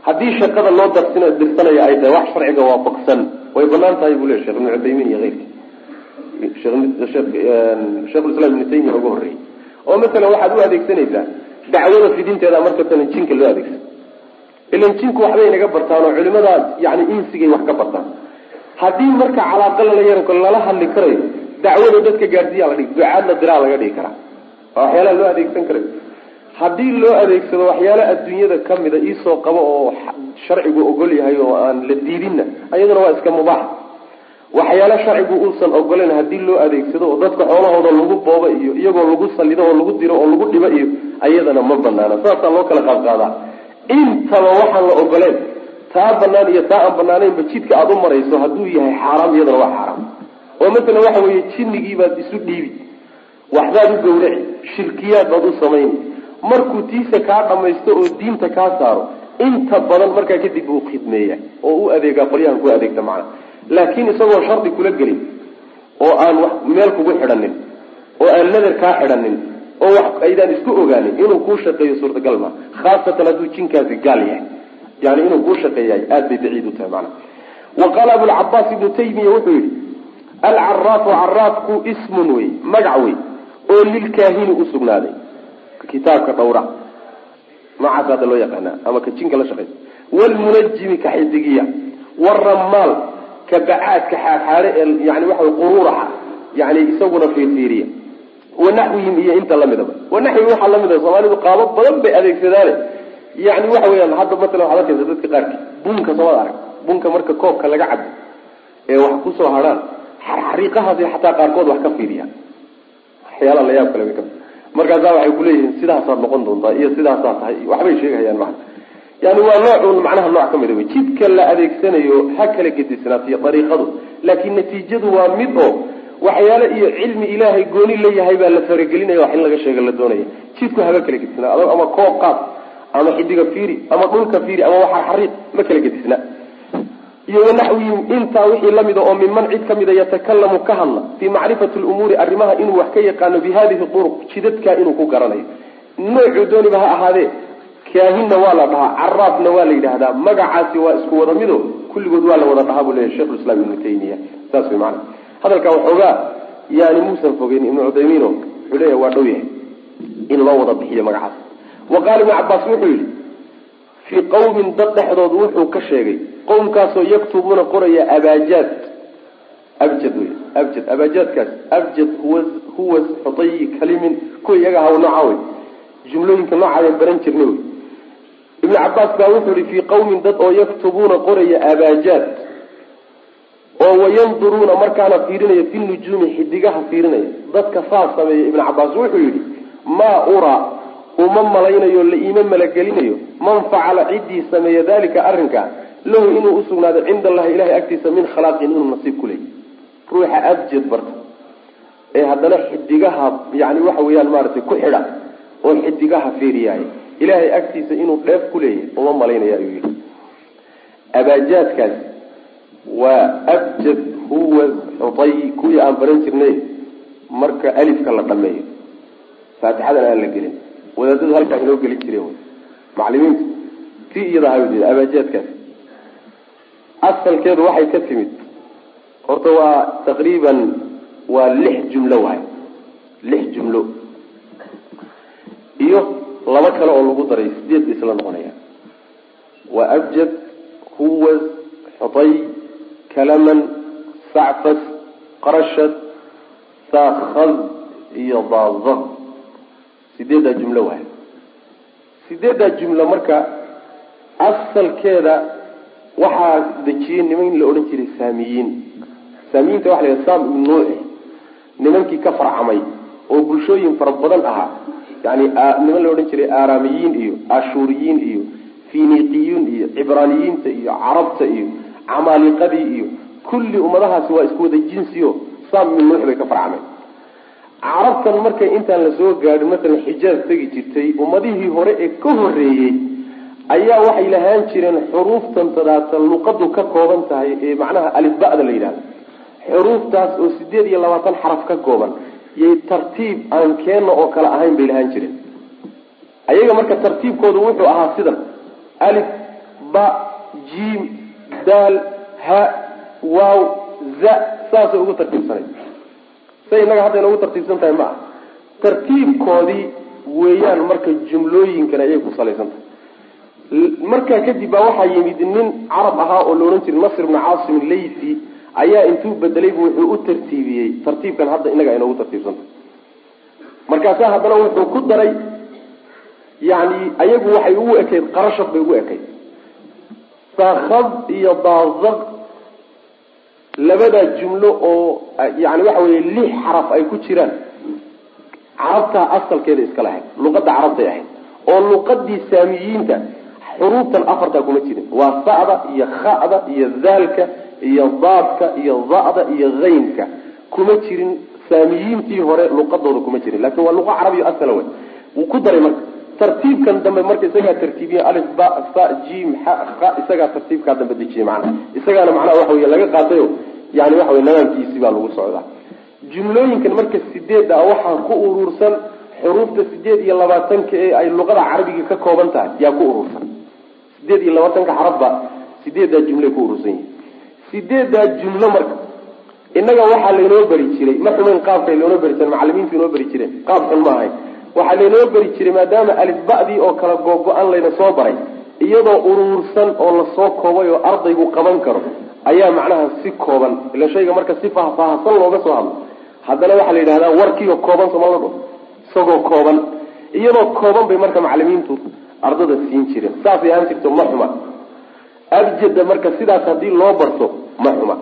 Haddii shaqada loo darsin dirsanaya ay tahay wax sharciga waafaqsan way bannaan tahay buu le shekh ibnu cuthaymiin iyo keyrkii shekhulislaam ibnu taymiya uga horreeyey oo masalan waxaad u adeegsanaysaa dacwada fidinteeda markatalan jinka loo adeegsan. Ilan jinku waxbay naga bartaan oo culimadaas yani insigay wax ka bartaan. Haddii marka calaaqa lala yeeranko lala hadli karayo dacwada dadka gaadhsiiyaa la dhigi ducaadna diraa laga dhigi karaa. Waa waxyaalaha loo adeegsan karayo haddii loo adeegsado waxyaala adduunyada kamida iisoo qabo oo sharcigu ogol yahay oo aan la diidinna ayaduna waa iska mubaax. Waxyaala sharcigu uusan ogolen haddii loo adeegsado oo dadka xoolahooda lagu boobo iyo iyagoo lagu salido oo lagu diro oo lagu dhibo iyo ayadana ma banaana saasaa loo kala qaadqaadaa intaba waxaan la ogoleen taa banaan iyo taa aan banaanaynba jidka aada u marayso hadduu yahay xaaraam iyadana waa xaaraam. Oo masalan waxa weeye jinnigiibaad isu dhiibi waxbaad u gawraci shirkiyaad baad u samayni markuu tiisa kaa dhamaysto oo diinta kaa saaro inta badan markaa kadib buu khidmeeya oo u adeegaa qolyahan ku adeegta macana laakiin isagoo shardi kula gelin oo aan wax meel kugu xidhanin oo aan nadar kaa xidhanin oo wax aydaan isku ogaanin inuu kuu shaqeeyo suurtagal ma khaasatan hadduu jinkaasi gaal yahay. Yani inuu kuu shaqeeyahay aada bay baciid u tahay macana wa qaala abulcabaas ibnu taymiya wuxuu yihi alcaraafu caraafku ismun wey magac wey oo lilkaahini usugnaaday kitaabka dhawra noocaas hadda loo yaqaana ama ka jinka la shaqeysa wlmunajimi ka xidigiya wramaal ka bacaadka xaarxaare ee yani waxa quruuraxa yani isaguna fiirfiiriya wanaxwihim iyo inta lamidaba wanaxwihim waxaa lamida soomaalidu qaabo badan bay adeegsadaane yani waxa weyaan hadda matalan waxaad arkaysa dadka qaarkii bunka soomad arag. Bunka marka koobka laga cabo ee wax ku soo hadhaan xariiqahaas xataa qaarkood wax ka fiiriyaan waxyaalaha layaab kale ka markaasaa waxay kuleeyihiin sidaasaad noqon doontaa iyo sidaasaa tahay waxbay sheegahayaan maa yani waa noocun macnaha nooc ka mida wey jidka la adeegsanayo ha kala gedisnaatiyo dariiqadu laakiin natiijadu waa mid oo waxyaale iyo cilmi ilaahay gooni leeyahay baa la faragelinaya wax in laga sheega la doonaya. Jidku haba kala gedisnaa ama koob qaad ama xidiga fiiri ama dhulka fiiri ama waxaa xariiq ma kala gedisna iyo wanaxwihim intaa wixii lamida oo minman cid kamida yatakalamu ka hadla fii macrifati lumuuri arrimaha inuu wax ka yaqaano bi hadihi uruq jidadkaa inuu ku garanayo. Noocuu dooniba ha ahaadee kaahinna waa la dhahaa caraafna waa la yidhaahdaa magacaasi waa isku wada mido kulligood waa la wada dhahaa buu leeyahy shekhulislaam ibnu taymiya saas way maana hadalkaa waxoogaa yani muusan fogeyn ibnu cuthaymiino wuxuu leeyahay waa dhow yahay in loo wada bixiyo magacaas. Wa qaala ibnu cabaas wuxuu yihi fii qawmin dad dhexdood wuxuu ka sheegay qowmkaasoo yaktubuuna qoraya abajaad. Abjad wey abjad abajaadkaas. Abjad huwa huwa xutayi kalimin kuwa iyaga nooca wey jumlooyinka noocaayaan baran jirnay wey ibnu cabaas baa wuxuu yihi fii qawmin dad oo yaktubuuna qoraya abajaad oo wayanduruuna markaana fiirinaya fi nujuumi xidigaha fiirinaya. Dadka saas sameeya ibnu cabaas wuxuu yihi maa uraa uma malaynayo la iima malagelinayo man facala ciddii sameeya dalika arrinkaa lahu inuu usugnaado cinda allahi ilahay agtiisa min khalaaqin inuu nasiib ku leeyay ruuxa abjad barta. Ee haddana xidigaha yani waxa weeyaan maaragtay ku xidha oo xidigaha fiiriyaay ilahay agtiisa inuu dheef ku leeyahy uma malaynaya ayuu yihi abaajaadkaas waa abjad huwa xutay kuwii aan baran jirnay marka alifka la dhameeyo faatixadan aan la gelin wadaadadu halkaa inoo gelin jireen macalimiintu ti iyada abaajaadkaas asalkeedu waxay ka timid. Horta waa taqriiban waa lix jumlo waay. Lix jumlo. Iyo laba kale oo lagu daray sideed ba isla noqonaya waa abjad huwas xutay kalaman sacfas qarashad saakad iyo daada sideeddaa jumlo waay. Sideeddaa jumlo marka asalkeeda waxaa dejiyey niman la odhan jiray saamiyiin. Saamiyiinta waxa la sam ibn nuuci nimankii ka farcamay oo bulshooyin fara badan ahaa. Yani niman la odhan jiray aaraamiyiin iyo ashuuriyiin iyo finiqiyuun iyo cibraaniyiinta iyo carabta iyo camaaliqadii iyo kulli ummadahaasi waa isku wada jinsio sam ibn nuuc bay ka farcameen carabtan markay intaan la soo gaadhin masalan xijaaz tegi jirtay ummadihii hore ee ka horeeyey ayaa waxay lahaan jireen xuruuftan tadaata luqadu ka kooban tahay ee macnaha alifba'da la yidhahdo xuruuftaas oo sideed iyo labaatan xaraf ka kooban yay tartiib aan keenna oo kale ahayn bay lahaan jireen. Ayaga marka tartiibkoodu wuxuu ahaa sidan alif ba jiim daal ha waaw za saasay ugu tartiibsanay say innaga hadda ina ugu tartiibsan tahay ma ah tartiibkoodii weeyaan marka jumlooyinkan ayay ku salaysan tahay markaa kadib baa waxaa yimid nin carab ahaa oo la odhan jiray nasr ibni caasim laythi ayaa intuu bedelaybu wuxuu u tartiibiyey tartiibkan hadda inaga ayna ugu tartiibsantahay. Markaasaa haddana wuxuu ku daray yani ayagu waxay ugu ekayd qarashad bay ugu ekayd. Saakad iyo daazaq labadaa jumlo oo yani waxa weye lix xaraf ay ku jiraan. Carabtaa asalkeeda iska lahayd luqadda carabtay ahayd oo luqadii saamiyiinta xuruuftan afartaa kuma jirin. Waa sa'da iyo kha'da iyo daalka iyo daadka iyo da'da iyo haynka kuma jirin. Saamiyiintii hore luqadooda kuma jirin laakiin waa luqa carabiyo asala wey wuu ku daray marka tartiibkan dambe marka isagaa tartiibiye alif ba sa jim xa ha isagaa tartiibkaa dambe dejiyey macnaha isagaana macnaha waxa wey laga qaatayo yani waxa wey nadaamkiisii baa lagu socdaa. Jumlooyinkan marka sideedda a waxaa ku urursan xuruufta sideed iyo labaatanka ee ay luqada carabiga ka kooban tahay yaa ku urursan. Sideed iyo labaatanka xarafba sideeddaa jumlay ku urursan yihiin sideeddaa jumlo marka innaga waxaa laynoo beri jiray ma xumayn qaabkay loonoo beri jiren macalimiintu inoo beri jireen qaab xun ma ahayn waxaa laynoo beri jiray maadaama alifba'dii oo kala googo-an layna soo baray iyadoo urursan oo la soo koobay oo ardaygu qaban karo ayaa macnaha si kooban ila shayga marka si faahfaahsan looga soo hadlo. Haddana waxaa la yidhahdaa warkiioo kooban sooma la dho isagoo kooban. Iyadoo kooban bay marka macalimiintu ardada siin jireen. Saasay ahaan jirto ma xuma. Abjada marka sidaas haddii loo barto ma xuma.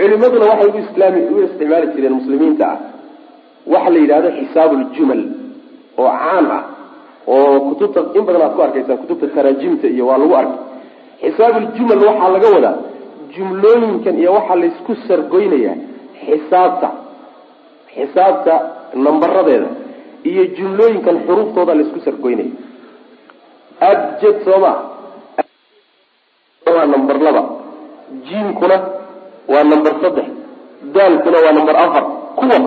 Culimaduna waxay u islaami u isticmaali jireen muslimiinta ah waxa la yidhahdo xisaabu ljumal oo caan ah oo kutubta in badan aad ku arkaysaan kutubta taraajimta iyo waa lagu arkay xisaabuuljumal waxaa laga wadaa jumlooyinkan iyo waxaa laysku sargoynayaa xisaabta xisaabta nambaradeeda iyo jumlooyinkan xuruuftooda laysku sargoynaya abjad sooma waa number laba jiimkuna waa number saddex daalkuna waa number afar kuwa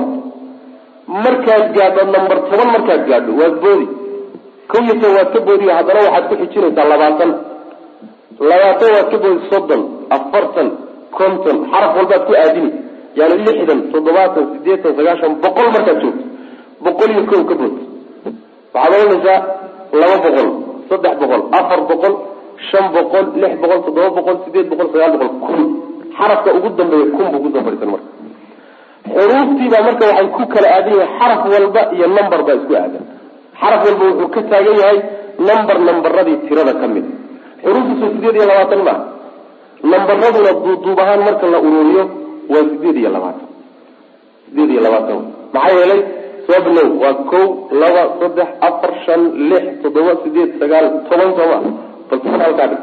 markaad gaadho number toban markaad gaadho waad boodi. Kow iyo toban waad ka boodiyo haddana waxaad ku xijinaysaa labaatan. Labaatan waad ka boodi soddon afartan konton xaraf walbaad ku aadini. Yani lixdan toddobaatan sideetan sagaashan boqol markaad joogto. Boqol iyo kow ka bood waxaad oranaysaa laba boqol saddex boqol afar boqol shan boqol lix boqol toddoba boqol sideed boqol sagaal boqol kun. Xarafka ugu dambeeya kun buu ku soo fadhiisan marka xuruuftiibaa marka waxay ku kala aadan yahay xaraf walba iyo number baa isku aadan. Xaraf walba wuxuu ka taagan yahay number nambaradii tirada ka mid. Xuruuftiisu sideed iyo labaatan maa nambaraduna duuduub ahaan marka la ururiyo waa sideed iyo labaatan. Sideed iyo labaatan. Maxaa yeelay soo bilow waa kow laba saddex afar shan lix toddoba sideed sagaal toban sooma bal dhig.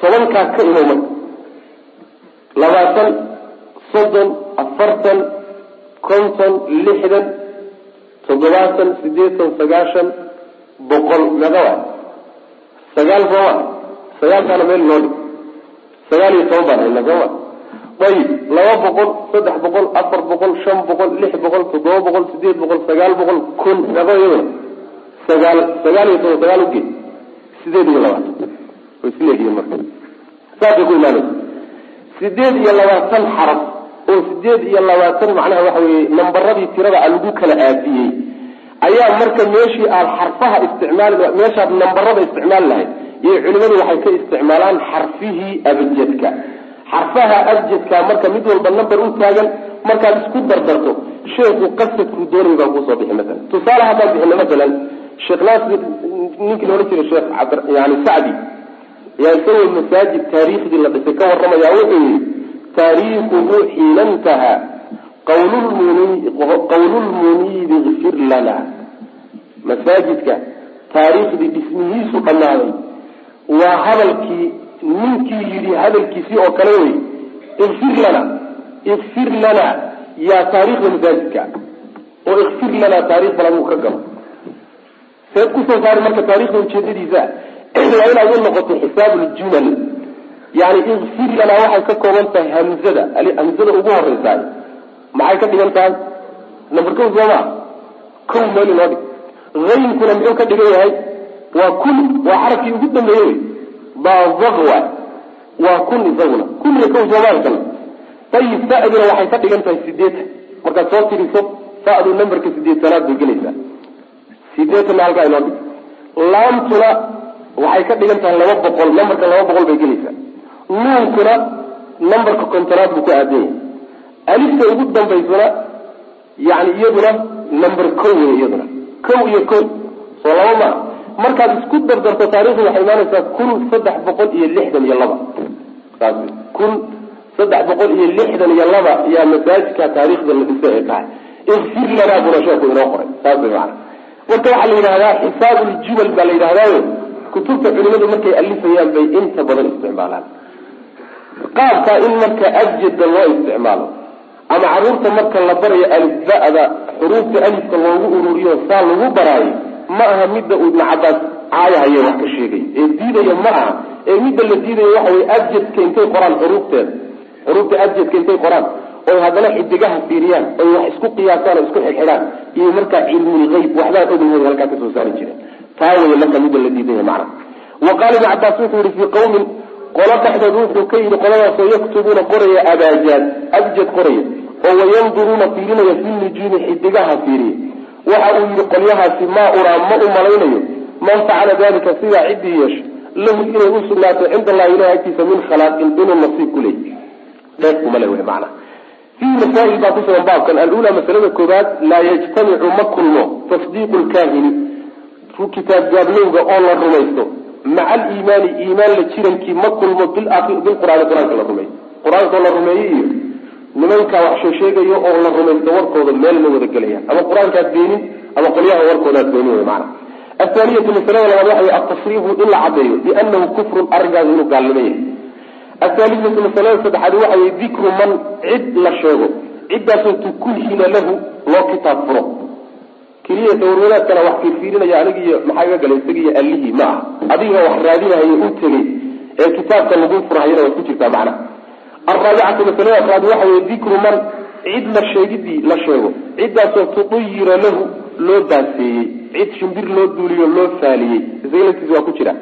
Tobankaa ka imow marka. Labaatan soddon afartan konton lixdan toddobaatan sideetan sagaashan boqol waay. Sagaal sooma sagaalkaana meel noo dhig sagaal iyo toban baan hayna sooma ayib laba boqol saddex boqol afar boqol shan boqol lix boqol toddoba boqol sideed boqol sagaal boqol kun meeqa iyaduna. Sagaal sagaal iyo toban sagaal ugeed sideed iyo labaatan. Way isleegihiin marka. Saasay ku imaanaysa sideed iyo labaatan xaraf oo sideed iyo labaatan macnaha waxa weeye nambaradii tirada a lagu kala aadiyey. Ayaa marka meeshii aada xarfaha isticmaali meeshaad nambarada isticmaali lahayd iyo culimadu waxay ka isticmaalaan xarfihii abjadka. Xarfaha abjadka marka mid walba number u taagan markaad isku dardarto sheekhu qasadkuu doonay baa kuusoo bixi masalan tusaale haddaan bixino masalan sheekh naasir ninkii laodhan jiray sheekh yani sacdi yaa isagoo masaajid taariikhdii la dhisay ka warramaya wuxuu yihi taariikuhu xiina intahaa qawlulmuniidi ikfir lana. Masaajidka taariikhdii dhismihiisu dhammaaday. Waa hadalkii ninkii yidhi hadalkiisii oo kale wey ikfir lana ikfir lana yaa taariikhda masaajidka. Oo ikfir lana taarikh baladuu ka galo. Seed ku soo saari marka taarikhda ujeedadiisa (clears throat) waa inaad u noqoto xisaabu ljumal yani ikfir lanaa waxay ka kooban tahay hamzada. Hamzada ugu horeysaay maxay ka dhigan tahay? Number kow sooma kow meel inoo dhig haynkuna muxuu ka dhigan yahay? Waa kun waa xarafkii ugu dambeeyey wey. Baabaq waay. Waa kun isaguna kun iyo kow soomaalkana ayib fa'duna waxay ka dhigan tahay sideetan markaad soo tiriso fa'du numberka sideetanaad bay gelaysaa. Sideetanna halkaa inoo dhig. Laamtuna waxay ka dhigan tahay laba boqol. Numberka laba boqol bay gelaysaa nuunkuna numberka kontonaad buu ku aadan yahay alifta ugu dambaysuna yani iyaduna number kow wey iyaduna. Kow iyo kow soo laba maa markaad isku dardarto taarikhdu waxay imaanaysaa kun saddex boqol iyo lixdan iyo laba. Saas kun saddex boqol iyo lixdan iyo laba yaa masaajidka taarikhda la dhiso ee tahay ikfir lanaa buna sheeku inoo qoray. Saas way macana marka waxaa la yidhahdaa xisaabuljubal baa la yidhahdaayo kutubta culimadu markay alifayaan bay inta badan isticmaalaan qaabka in marka abjada loo isticmaalo ama carruurta marka la barayo alifba'da xuruufta alifka loogu ururiyo saa lagu baraayo ma aha midda uu ibnu cabaas caayahaye wax ka sheegay. Ee diidaya ma aha. Ee midda la diidaya waxa wey abjadka intay qoraan xuruufteeda. Xuruufta abjadka intay qoraan. Oy haddana xidigaha fiiriyaan oy wax isku qiyaasaan oo isku xidxidhaan iyo markaa cilmulgeyb waxbaan ogahood halkaa ka soo saari jireen taa wey marka midda la diidaya macna. Wa qaala ibnu cabaas wuxuu yihi fii qawmin qolo dhexdood wuxuu ka yidhi qoladaasoo yaktubuuna qoraya abaajaad abjad qoraya oo wayanduruuna fiirinaya fi xidigaha fiiriya. Waxa uu yihi qolyahaasi maa uraa ma u malaynayo. Man facala dalika sidaa ciddii yeesho lahu inay u sugnaato cinda allahi ilahi agtiisa min khalaaqin inuu nasiib ku leey dheefkumale wey macna. Fiihi masaa'il baa kusugan baabkan. Alula masalada koobaad laa yajtamicu ma kulmo tasdiiqu lkaahini kitaab gaablowga oo la rumaysto maca aliimaani iimaan la jirankii ma kulmo bilqur'aani qur'aanka la rumeeyo qur'aankoo la rumeeyey iyo nimankaa wax sheesheegayo oo la rumaysto warkooda meel ma wada gelayaan ama qur'aankaad beenin ama qolyaha warkoodaad beenin wey maana athaaniyatu masalada labaad waxa wey altasriifu in la caddeeyo bianahu kufrun arrinkaas inuu gaalnimo yahay. Athaalithatu masalada saddexaad waxa wey dikru man cid la sheego. Ciddaasoo tukuhina lahu loo kitaab furo keliya tawarwadaadkana wax fiirfiirinaya anigiiyo maxaa iga galay isagiiyo allihii ma ah adiga wax raadinahayo u tegey ee kitaabka lagu furhayana waad ku jirtaa macna. Alraabicatu masalada afraad waxa weye dikru man cid la sheegidii la sheego. Ciddaasoo tuduyira lahu loo baaseeyey. Cid shimbir loo duuliyo loo faaliyey. Isaga laftiisa waa ku jira.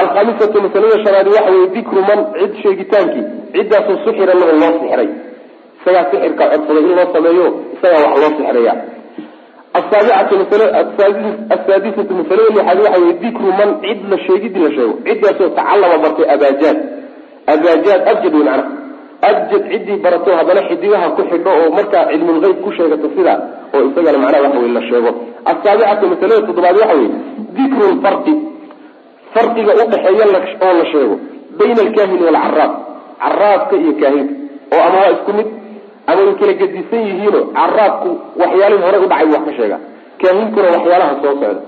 Alkhamisatu masalada shanaad waxa weye dikru man cid sheegitaankii ciddaasoo suxira lahu loo sixray. Isagaa sixirka codsaday in loo sameeyo isagaa wax loo sixraya asaadisatu masalada lixaad waxa weye dikru man cid la sheegidii la sheego ciddaasoo tacallama bartay abaajaad abaajaad abjad wey macna abjad ciddii barato haddana xidigaha ku xidho oo markaa cilmulgeyb ku sheegato sidaa oo isagana macnaha waxa wey la sheego asaabicatu masalada toddobaad waxa weye dikru lfarqi farqiga udhexeeya oo la sheego bayna alkaahini waalcaraab caraabka iyo kaahinka oo ama waa isku mid ama way kala gedisan yihiino caraabku waxyaalihii horey udhacay wax ka sheega kaahinkuna waxyaalaha soo socda.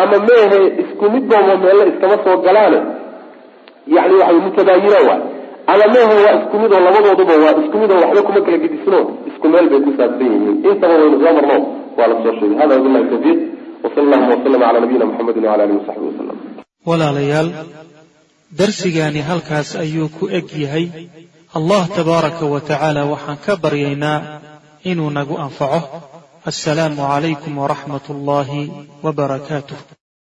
Ama meehe isku mid meelle iskama soo galaane yani waxa mutabaayina waay ama meehe waa isku mid oo labadooduba waa isku mid oo waxba kuma kala gedisno isku meel bay ku saabsan yihiin. Intaba waynu soo marno waa la soo sheegay. Hada wabillahi tawfiiq wasala allahuma wasalama cala nabiyina muxamedin wala alihi wasaxbi wasalam walaalayaal darsigaani halkaas ayuu ku eg yahay allah tabaaraka wa tacaala waxaan ka baryaynaa inuu nagu anfaco. Assalaamu calaykum waraxmat ullaahi wa barakaatuh